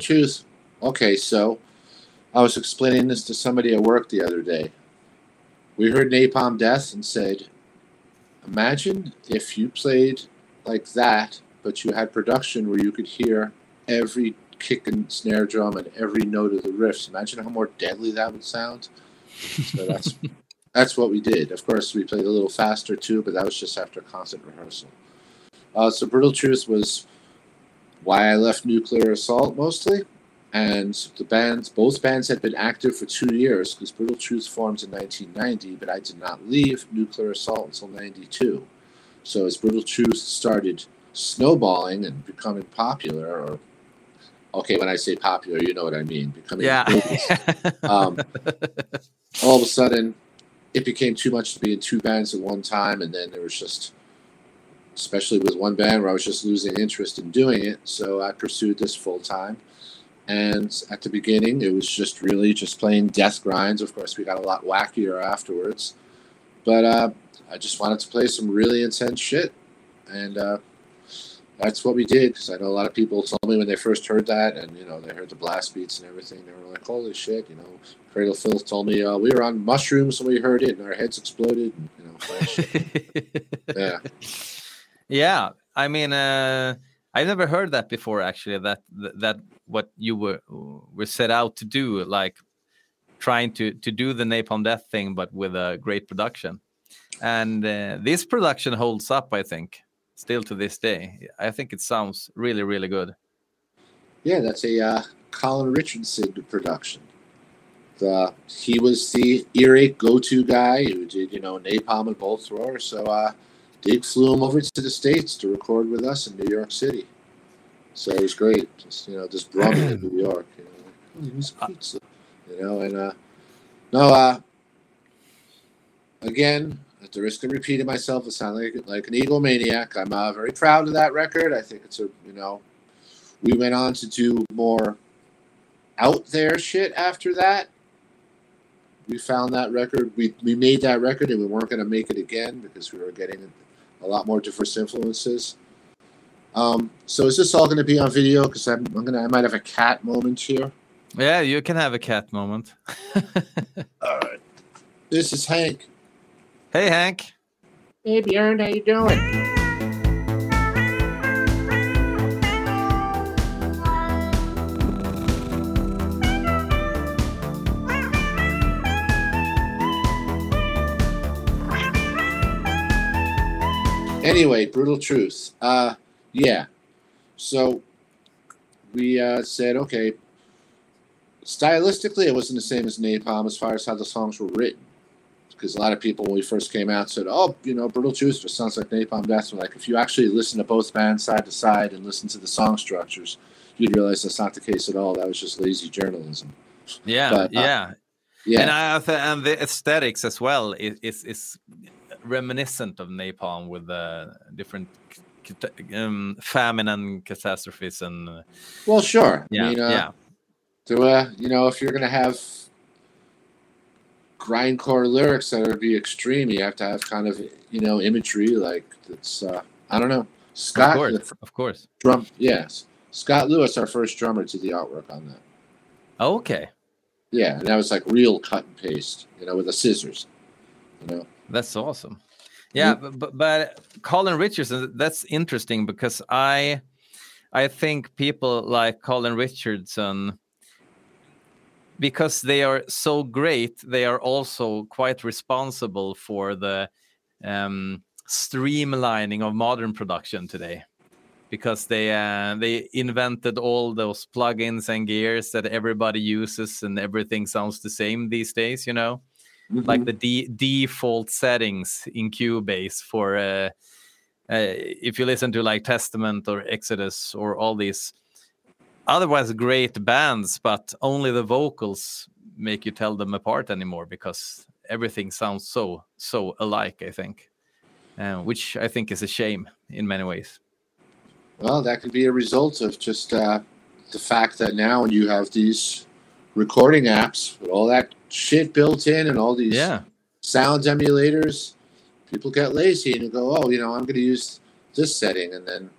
Truth. Okay, so I was explaining this to somebody at work the other day. We heard Napalm Death and said, Imagine if you played like that, but you had production where you could hear every kick and snare drum and every note of the riffs. Imagine how more deadly that would sound. So that's that's what we did. Of course, we played a little faster too, but that was just after constant rehearsal. Uh, so Brutal Truth was why I left Nuclear Assault mostly, and the bands, both bands had been active for two years because Brutal Truth formed in 1990, but I did not leave Nuclear Assault until 92. So as Brutal Truth started snowballing and becoming popular, or okay, when I say popular, you know what I mean, becoming Yeah. um, all of a sudden it became too much to be in two bands at one time and then there was just especially with one band where i was just losing interest in doing it. So i pursued this full time and at the beginning it was just really just playing death grinds. Of course we got a lot wackier afterwards. But uh, i just wanted to play some really intense shit. And uh, that's what we did because i know a lot of people told me when they first heard that and you know they heard the blast beats and everything they were like holy shit you know. Cradle Filth told me uh, we were on mushrooms when we heard it, and our heads exploded. And, you know, yeah, yeah i mean uh i've never heard that before actually that that, what you were were set out to do like trying to to do the napalm death thing but with a great production and uh, this production holds up i think still to this day i think it sounds really really good yeah, that's a uh, Colin Richardson production. The he was the earache go-to guy who did you know Napalm and Bolt Thrower. So Dig flew him over to the states to record with us in New York City. So it was great, just you know, just drumming to New York. You know, "Oh, here's pizza," you know, and uh, no, uh, again, at the risk of repeating myself, I sound like like an egomaniac. I'm uh, very proud of that record. I think it's a you know, we went on to do more out there shit after that. We found that record. We we made that record, and we weren't going to make it again because we were getting a lot more diverse influences. Um, so is this all going to be on video? Because I'm, I'm gonna I might have a cat moment here. yeah you can have a cat moment All right. This is Hank. hey hank Hey Bjorn, how you doing? Anyway, brutal truth. Uh, yeah. So we uh, said, okay. Stylistically, it wasn't the same as Napalm as far as how the songs were written because a lot of people when we first came out said, "Oh, you know, Brutal Truth just sounds like Napalm Death." And like, if you actually listen to both bands side to side and listen to the song structures, you'd realize that's not the case at all. That was just lazy journalism. yeah But, uh, yeah Yeah, And I and the aesthetics as well is is, is reminiscent of napalm with the different c- c- um, famine and catastrophes and uh, well, sure. yeah I mean, uh, yeah To uh, you know, if you're gonna have grindcore lyrics that would be extreme, you have to have kind of you know imagery like it's. Uh, I don't know. of Scott, course the of course drum, yes, Scott Lewis, our first drummer, did the artwork on that. okay Yeah, and that was like real cut and paste, you know, with the scissors. You know, that's awesome. Yeah but, but but colin richardson that's interesting because i i think people like colin richardson because they are so great they are also quite responsible for the um, streamlining of modern production today. Because they uh, they invented all those plugins and gears that everybody uses and everything sounds the same these days you know like the de- default settings in Cubase for uh, uh, if you listen to like Testament or Exodus or all these otherwise great bands, but only the vocals make you tell them apart anymore because everything sounds so so alike. I think, uh, which I think is a shame in many ways. well, that could be a result of just uh, the fact that now you have these recording apps with all that shit built in and all these Yeah, sound emulators, people get lazy and go, oh, you know, I'm going to use this setting. And then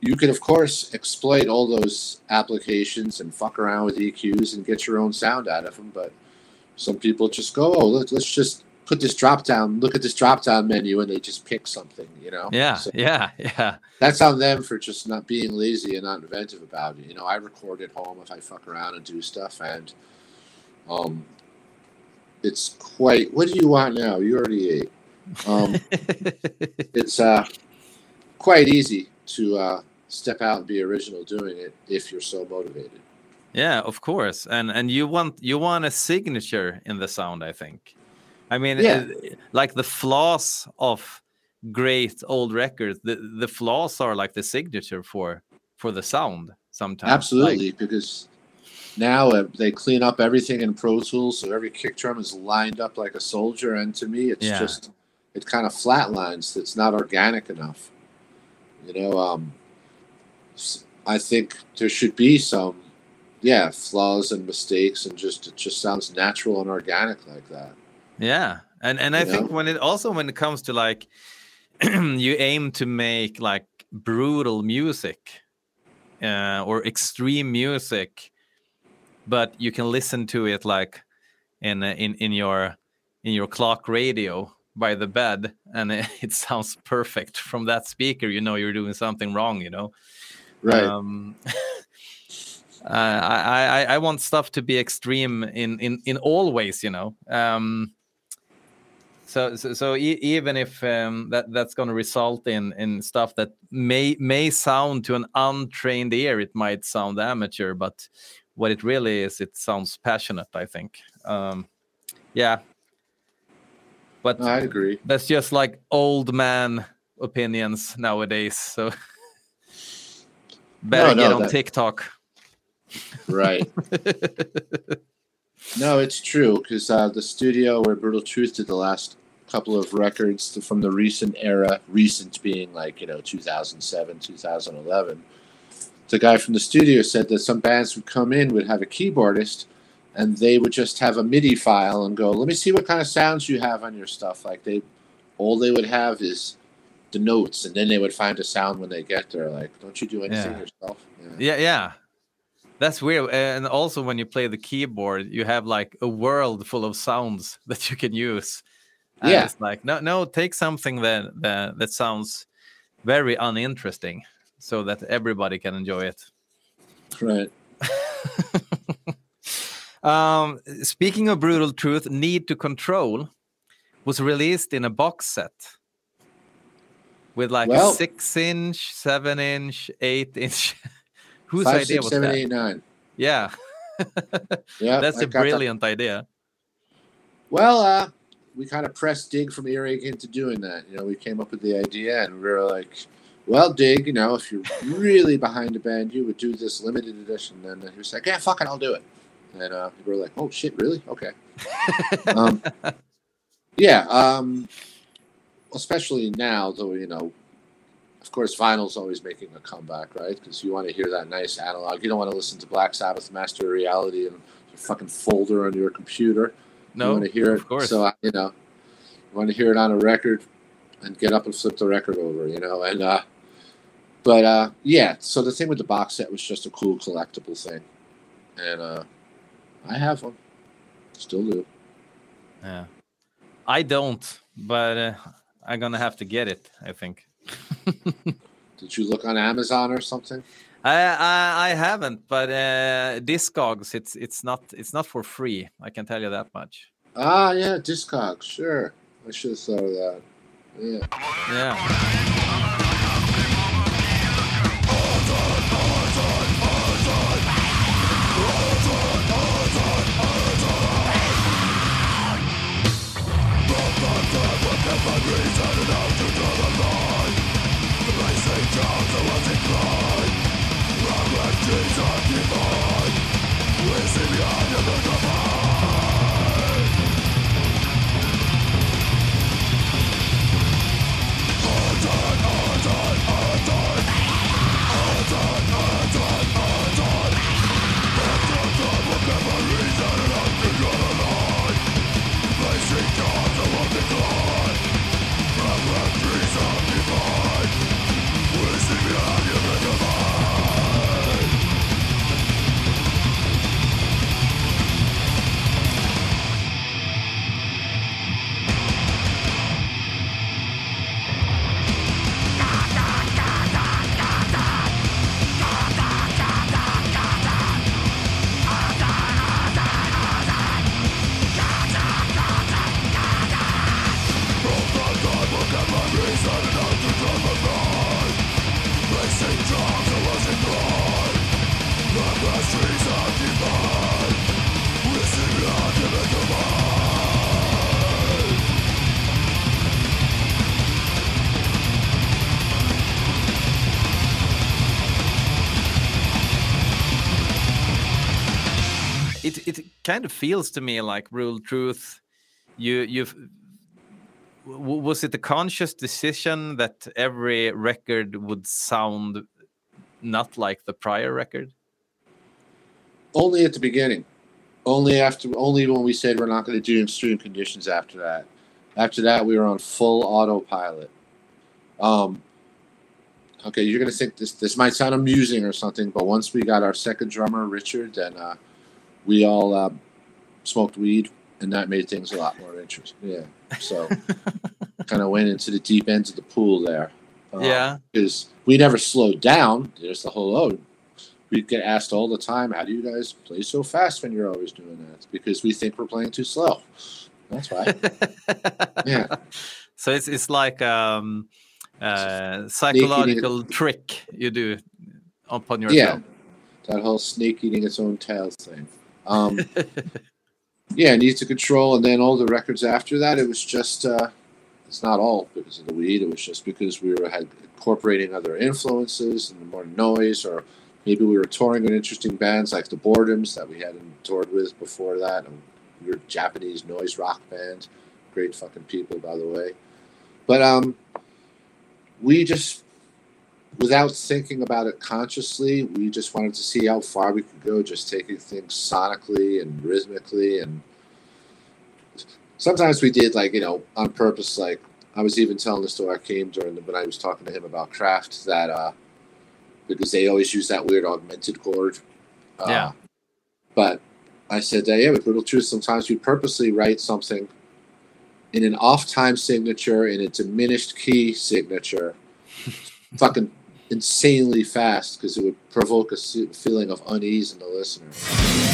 you can, of course, exploit all those applications and fuck around with EQs and get your own sound out of them. But some people just go, oh, let, let's just put this drop down, look at this drop down menu, and they just pick something. You know. Yeah, So yeah, yeah. that's on them for just not being lazy and not inventive about it. You know, I record at home if I fuck around and do stuff, and um, it's quite. What do you want now? You already ate. Um, it's uh, quite easy to uh, step out and be original doing it if you're so motivated. Yeah, of course, and and you want you want a signature in the sound. I think. I mean, Yeah. uh, like the flaws of great old records. The the flaws are like the signature for for the sound. Sometimes, Like, Absolutely, because now uh, they clean up everything in Pro Tools, so every kick drum is lined up like a soldier. And to me, it's Yeah. just it kind of flatlines. It's not organic enough. You know, um, I think there should be some, yeah, flaws and mistakes, and just it just sounds natural and organic like that. Yeah, and and I You think know? when it also when it comes to like you aim to make like brutal music uh, or extreme music, but you can listen to it like in in in your in your clock radio by the bed, and it, it sounds perfect from that speaker. You know you're doing something wrong. You know. Right. Um, uh, I, I I want stuff to be extreme in in in all ways, you know. Um, so so, so e- even if um, that that's going to result in in stuff that may may sound to an untrained ear, it might sound amateur, but what it really is, it sounds passionate. I think. Um, yeah. But I agree. that's just like old man opinions nowadays. So better no, get on that- TikTok. Right. No, it's true because uh, the studio where Brutal Truth did the last couple of records from the recent era, recent being like you know 2007, 2011. The guy from the studio said that some bands would come in would have a keyboardist, and they would just have a MIDI file and go, "Let me see what kind of sounds you have on your stuff." Like they, all they would have is the notes, and then they would find a sound when they get there. Like, don't you do anything Yeah. yourself? Yeah, yeah. That's weird. And also when you play the keyboard, you have like a world full of sounds that you can use. And Yeah. It's like no no, take something that that, that sounds very uninteresting so that everybody can enjoy it. Right. Um, speaking of brutal truth, Need to Control was released in a box set with like Well- a six inch, seven inch, eight inch. Whose Five, idea six, was seven, that? eight, nine. Yeah, Yeah, that's I a got that. brilliant idea. Well, uh, we kind of pressed Dig from Earache into doing that. You know, we came up with the idea, and we were like, "Well, Dig, you know, if you're really behind a band, you would do this limited edition." And he was like, "Yeah, fuck it, I'll do it." And uh, we were like, "Oh shit, really? Okay." um, yeah, um, especially now, though. You know, of course, vinyl's always making a comeback, right? Because you want to hear that nice analog. You don't want to listen to Black Sabbath, Master of Reality, and your fucking folder on your computer you No, want to hear it. of course. So you know, you want to hear it on a record, and get up and flip the record over. You know, and uh, but uh, yeah. So the thing with the box set was just a cool collectible thing, and uh, I have one, still do. Yeah. I don't, but uh, I'm gonna have to get it. I think. Did you look on Amazon or something? I, I I haven't, but uh, Discogs, it's it's not it's not for free. I can tell you that much. Ah, yeah, Discogs. Sure, I should have thought of that. Yeah. Yeah. Hold kind of feels to me like Brutal Truth. You you've was it a conscious decision that every record would sound not like the prior record? Only at the beginning. Only after. Only when we said we're not going to do extreme conditions. After that, after that, we were on full autopilot. Um. Okay, you're gonna think this this might sound amusing or something, but once we got our second drummer, Richard, then uh, we all uh, smoked weed, and that made things a lot more interesting. Yeah, so kind of went into the deep ends of the pool there. Um, Yeah. because we never slowed down. There's the whole oh, we get asked all the time, how do you guys play so fast when you're always doing that? It's because we think we're playing too slow. That's why. Yeah. So it's it's like um uh psychological trick you do upon Yeah. yourself. That whole snake eating its own tail thing. Um, yeah, needs to control, and then all the records after that, it was just. Uh, it's not all because of the weed. It was just because we were had incorporating other influences and more noise, or maybe we were touring with interesting bands like the Boredoms that we hadn't toured with before that. And we were Japanese noise rock band, great fucking people, by the way. But um, we just, without thinking about it consciously, we just wanted to see how far we could go, just taking things sonically and rhythmically and sometimes we did like you know on purpose like i was even telling the story i came during the, when i was talking to him about craft that uh because they always use that weird augmented chord uh, Yeah. but i said that yeah with Brutal Truth sometimes we purposely write something in an off time signature in a diminished key signature fucking insanely fast because it would provoke a feeling of unease in the listener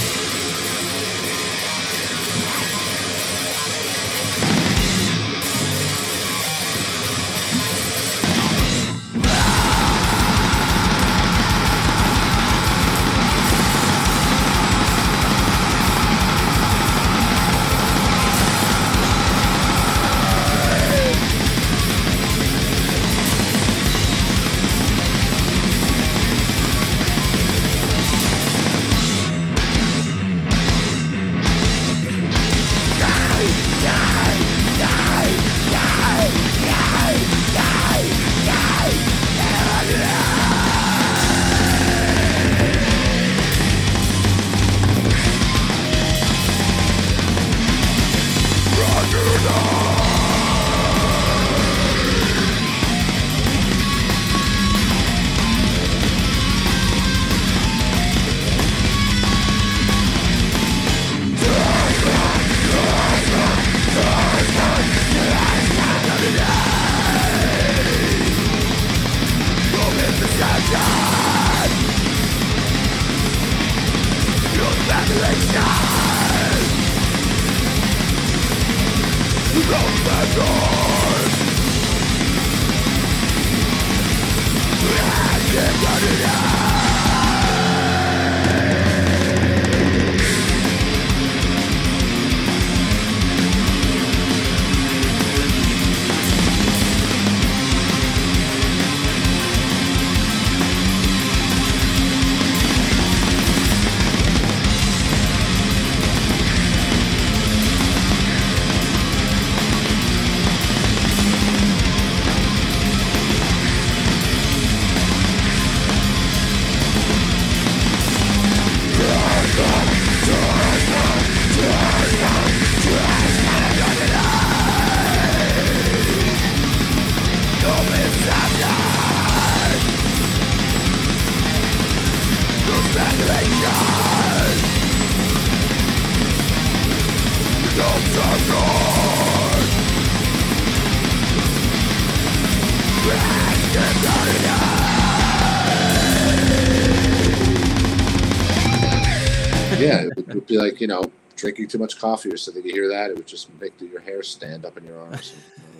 you know drinking too much coffee or something. You hear that, it would just make your hair stand up in your arms.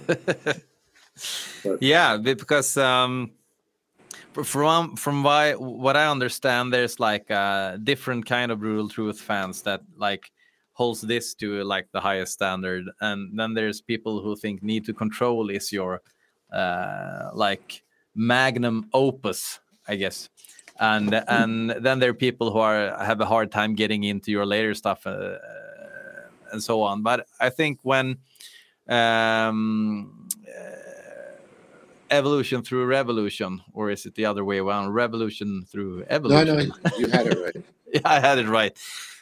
yeah, because um, from from why, what I understand, there's like uh, different kind of Brutal Truth fans that like holds this to like the highest standard, and then there's people who think Need to Control is your uh, like magnum opus, I guess. And and then there are people who are have a hard time getting into your later stuff uh, and so on. But I think when um, uh, evolution through revolution, or is it the other way around? Revolution through No, evolution. no, you had it right. yeah, I had it right.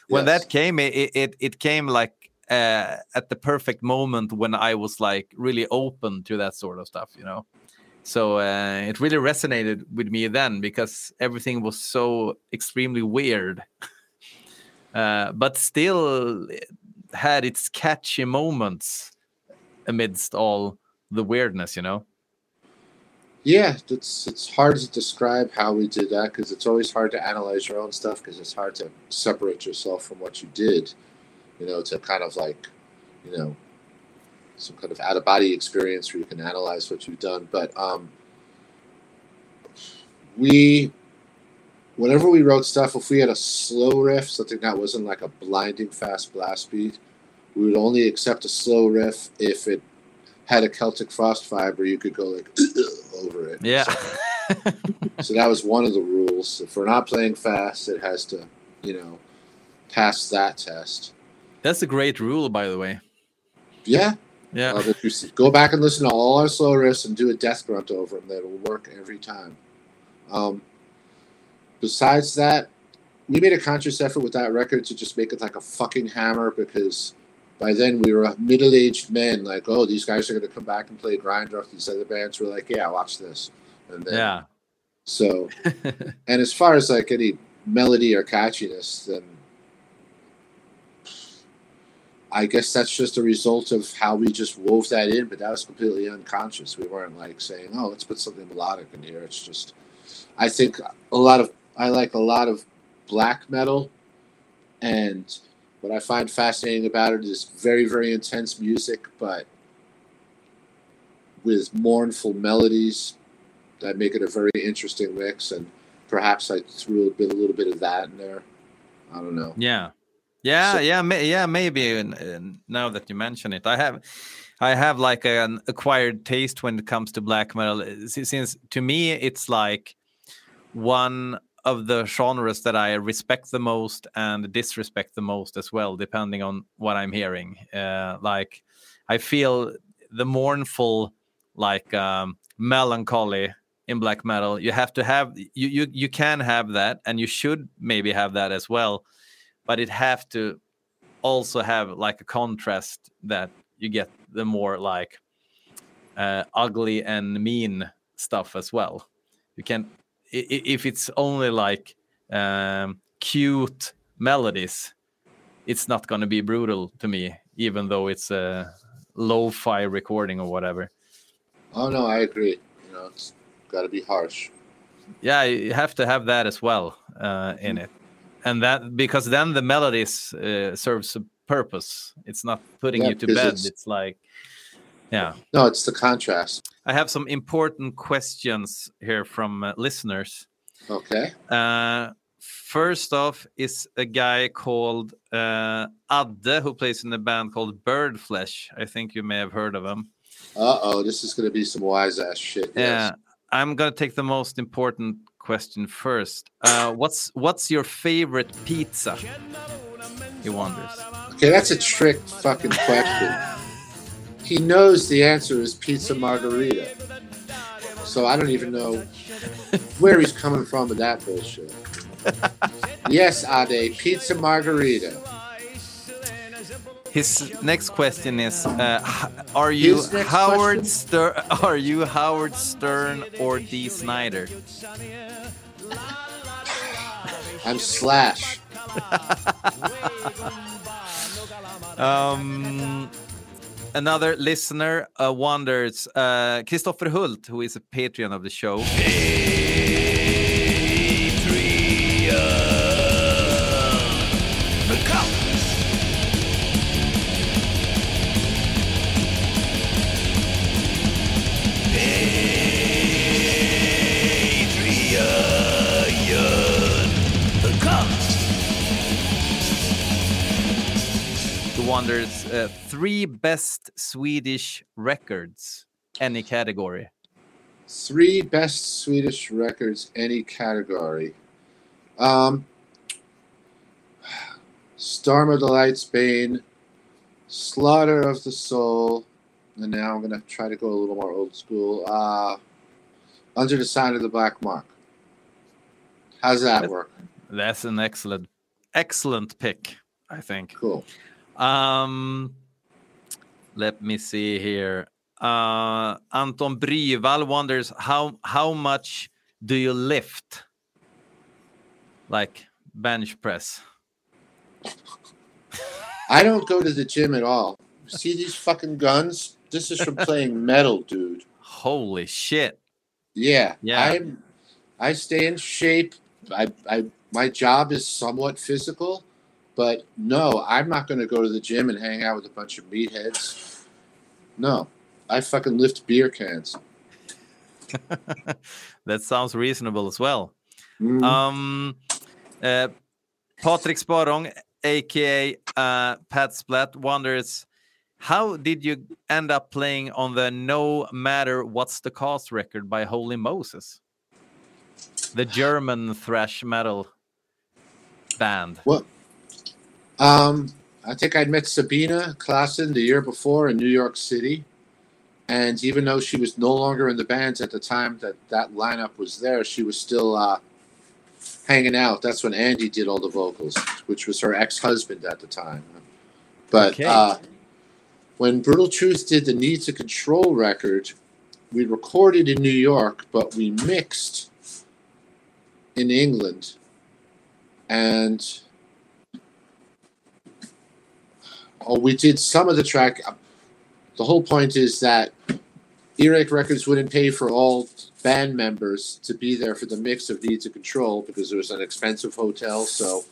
When Yes. that came, it it, it came like uh, at the perfect moment when I was like really open to that sort of stuff, you know. So uh, it really resonated with me then because everything was so extremely weird, uh, but still had its catchy moments amidst all the weirdness, you know. Yeah, it's it's hard to describe how we did that because it's always hard to analyze your own stuff because it's hard to separate yourself from what you did, you know, to kind of like, you know, some kind of out of body experience where you can analyze what you've done. But um, we, whenever we wrote stuff, if we had a slow riff, something that wasn't like a blinding fast blast beat, we would only accept a slow riff if it had a Celtic frost vibe where you could go like over it. Yeah. So, so that was one of the rules. If we're not playing fast, it has to, you know, pass that test. That's a great rule, by the way. Yeah. Yeah. Uh, you s- go back and listen to all our slow riffs and do a death grunt over them, that'll work every time. Um, besides that, we made a conscious effort with that record to just make it like a fucking hammer because by then we were middle-aged men. Like, oh, these guys are going to come back and play grind grinder. These other bands were like, yeah, watch this. And then, yeah. So, and as far as like any melody or catchiness, then I guess that's just a result of how we just wove that in, but that was completely unconscious. We weren't like saying, "Oh, let's put something melodic in here." It's just, I think a lot of I like a lot of black metal, and what I find fascinating about it is very very intense music, but with mournful melodies that make it a very interesting mix. And perhaps I threw a bit a little bit of that in there. I don't know. Yeah, yeah, So- yeah, may, yeah. Maybe now that you mention it, I have, I have like an acquired taste when it comes to black metal. Since to me, it's like one of the genres that I respect the most and disrespect the most as well, depending on what I'm hearing. Uh, like, I feel the mournful, like um, melancholy in black metal. You have to have you you you can have that, and you should maybe have that as well but it have to also have like a contrast that you get the more like uh, ugly and mean stuff as well. You can if it's only like um, cute melodies, it's not going to be brutal to me, even though it's a lo-fi recording or whatever. Oh no, I agree. You know, it's got to be harsh. yeah you have to have that as well uh, in it and that because then the melodies uh, serves a purpose it's not putting Yeah, you to bed it's- it's... like yeah No, it's the contrast. i have some important questions here from uh, listeners Okay. uh, first off is a guy called uh, adde who plays in a band called Birdflesh i think you may have heard of him Uh oh, this is gonna be some wise ass shit. Yeah, Yes. I'm gonna take the most important question first. Uh, what's what's your favorite pizza? He wonders. Okay, that's a trick fucking question. he knows the answer is pizza margarita. So I don't even know where he's coming from with that bullshit. yes, Adde, pizza margarita. His next question is: uh, Are you Howard? Stern? Are you Howard Stern or Dee Snider? I'm Slash. Um, another listener uh, wonders: uh, Christopher Hult, who is a patron of the show. He three best Swedish records, any category. Three best Swedish records, any category. Um, Storm of the Light's Bane, Slaughter of the Soul, and now I'm gonna try to go a little more old school. Uh, Under the Sign of the Black Mark. How's that That's- work? That's an excellent, excellent pick. I think. Cool. Um, let me see here. Uh, Anton Bryvall wonders how how much do you lift? Like bench press. I don't go to the gym at all. See these fucking guns? This is from playing metal, dude. Holy shit! Yeah. Yeah. I'm I stay in shape. I I my job is somewhat physical, but no, I'm not gonna go to the gym and hang out with a bunch of meatheads. No. I fucking lift beer cans. that sounds reasonable as well. Mm. Um, uh, Patrick Sparong, aka uh, Pat Splat, wonders how did you end up playing on the No Matter What's the Cause record by Holy Moses, the German thrash metal band? What? Um, I think I'd met Sabina Classen the year before in New York City. And even though she was no longer in the bands at the time that that lineup was there, she was still uh, hanging out. That's when Andy did all the vocals, which was her ex husband at the time. But Okay. uh, when Brutal Truth did the Need to Control record, we recorded in New York, but we mixed in England. And oh, we did some of the track. The whole point is that Earache Records wouldn't pay for all band members to be there for the mix of Need to Control because it was an expensive hotel. So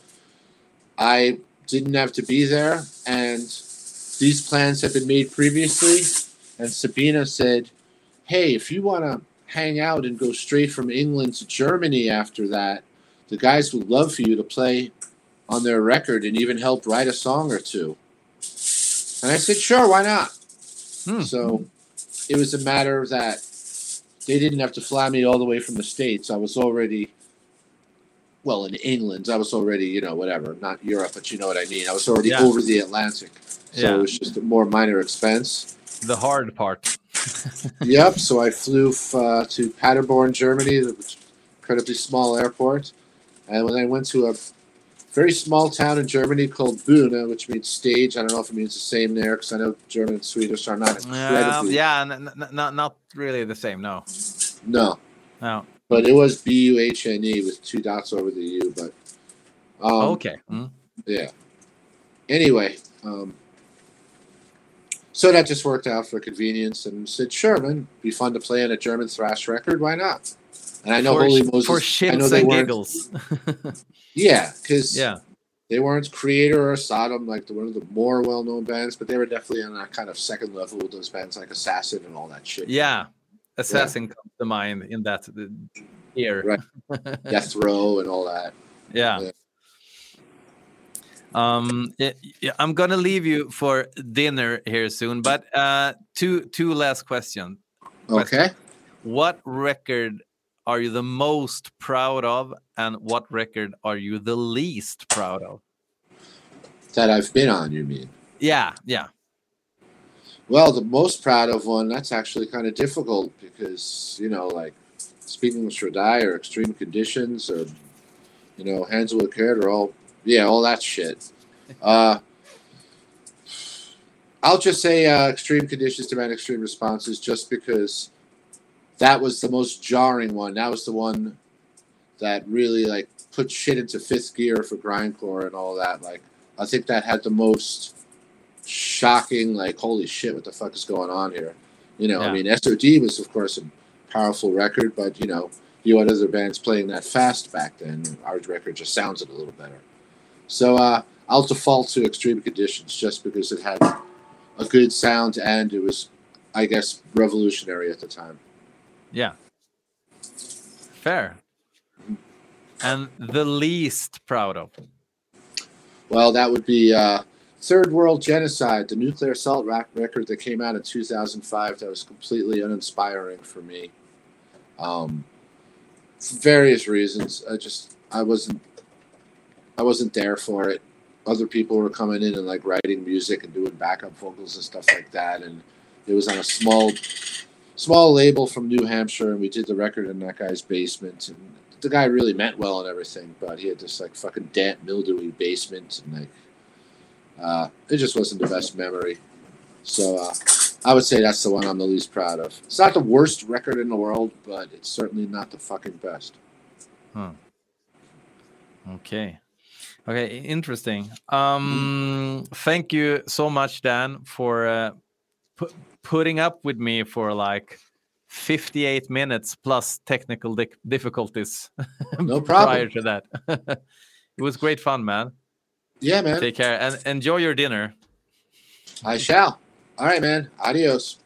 I didn't have to be there, and these plans had been made previously. And Sabina said, "Hey, if you want to hang out and go straight from England to Germany after that, the guys would love for you to play on their record and even help write a song or two. And I said, sure, why not? Hmm. So it was a matter that they didn't have to fly me all the way from the States. I was already, well, in England. I was already, you know, whatever, not Europe, but you know what I mean. I was already Yeah. over the Atlantic. So Yeah. it was just a more minor expense. The hard part. yep. So I flew f- uh, to Paderborn, Germany, an incredibly small airport. And when I went to a very small town in Germany called Bühne, which means stage, I don't know if it means the same there because I know German and Swedish are not incredibly. yeah, n- n- not not really the same. No, No, no. but it was B U H N E with two dots over the U. But um, okay. Mm. Yeah. Anyway, um, so that just worked out for convenience, and said, "Sure, man, be fun to play on a German thrash record. Why not?" And I know for, Holy Moses. for I know shits they and giggles. Yeah, because yeah. they weren't Kreator or Sodom, like the, one of the more well-known bands, but they were definitely on that kind of second level with those bands like Assassin and all that shit. Yeah. Assassin comes to mind in that uh, year. Right. Death Row and all that. yeah. Yeah. Um, yeah, yeah, I'm gonna leave you for dinner here soon, but uh, two two last questions. Okay. What record are you the most proud of, and what record are you the least proud of? That I've been on, you mean? Yeah, yeah, Well, the most proud of one, that's actually kind of difficult because, you know, like Speak English or Die or Extreme Conditions or, you know, Handle with Care or all, yeah, all that shit. Uh, I'll just say uh, Extreme Conditions demand extreme responses just because that was the most jarring one. That was the one that really, like, put shit into fifth gear for grindcore and all that. Like, I think that had the most shocking, like, holy shit, what the fuck is going on here? You know, I mean, SOD was, of course, a powerful record, but, you know, you had other bands playing that fast back then. Our record just sounds it a little better. So uh, I'll default to Extreme Conditions just because it had a good sound and it was, I guess, revolutionary at the time. Yeah. Fair. And the least proud of. Well, that would be uh, Third World Genocide, the nuclear assault record that came out in 2005 that was completely uninspiring for me. Um, for various reasons. I just, I wasn't, I wasn't there for it. Other people were coming in and like writing music and doing backup vocals and stuff like that. And it was on a small, small label from New Hampshire, and we did the record in that guy's basement. And the guy really meant well and everything, but he had this like fucking damp, mildewy basement, and like, uh, it just wasn't the best memory. So uh, I would say that's the one I'm the least proud of. It's not the worst record in the world, but it's certainly not the fucking best. Okay. Okay, interesting. Um, thank you so much, Dan, for uh, putting up with me for like 58 minutes plus technical di- difficulties No problem. prior to that. it was great fun, man. Yeah, man. Take care and enjoy your dinner. I shall. All right, man. Adios.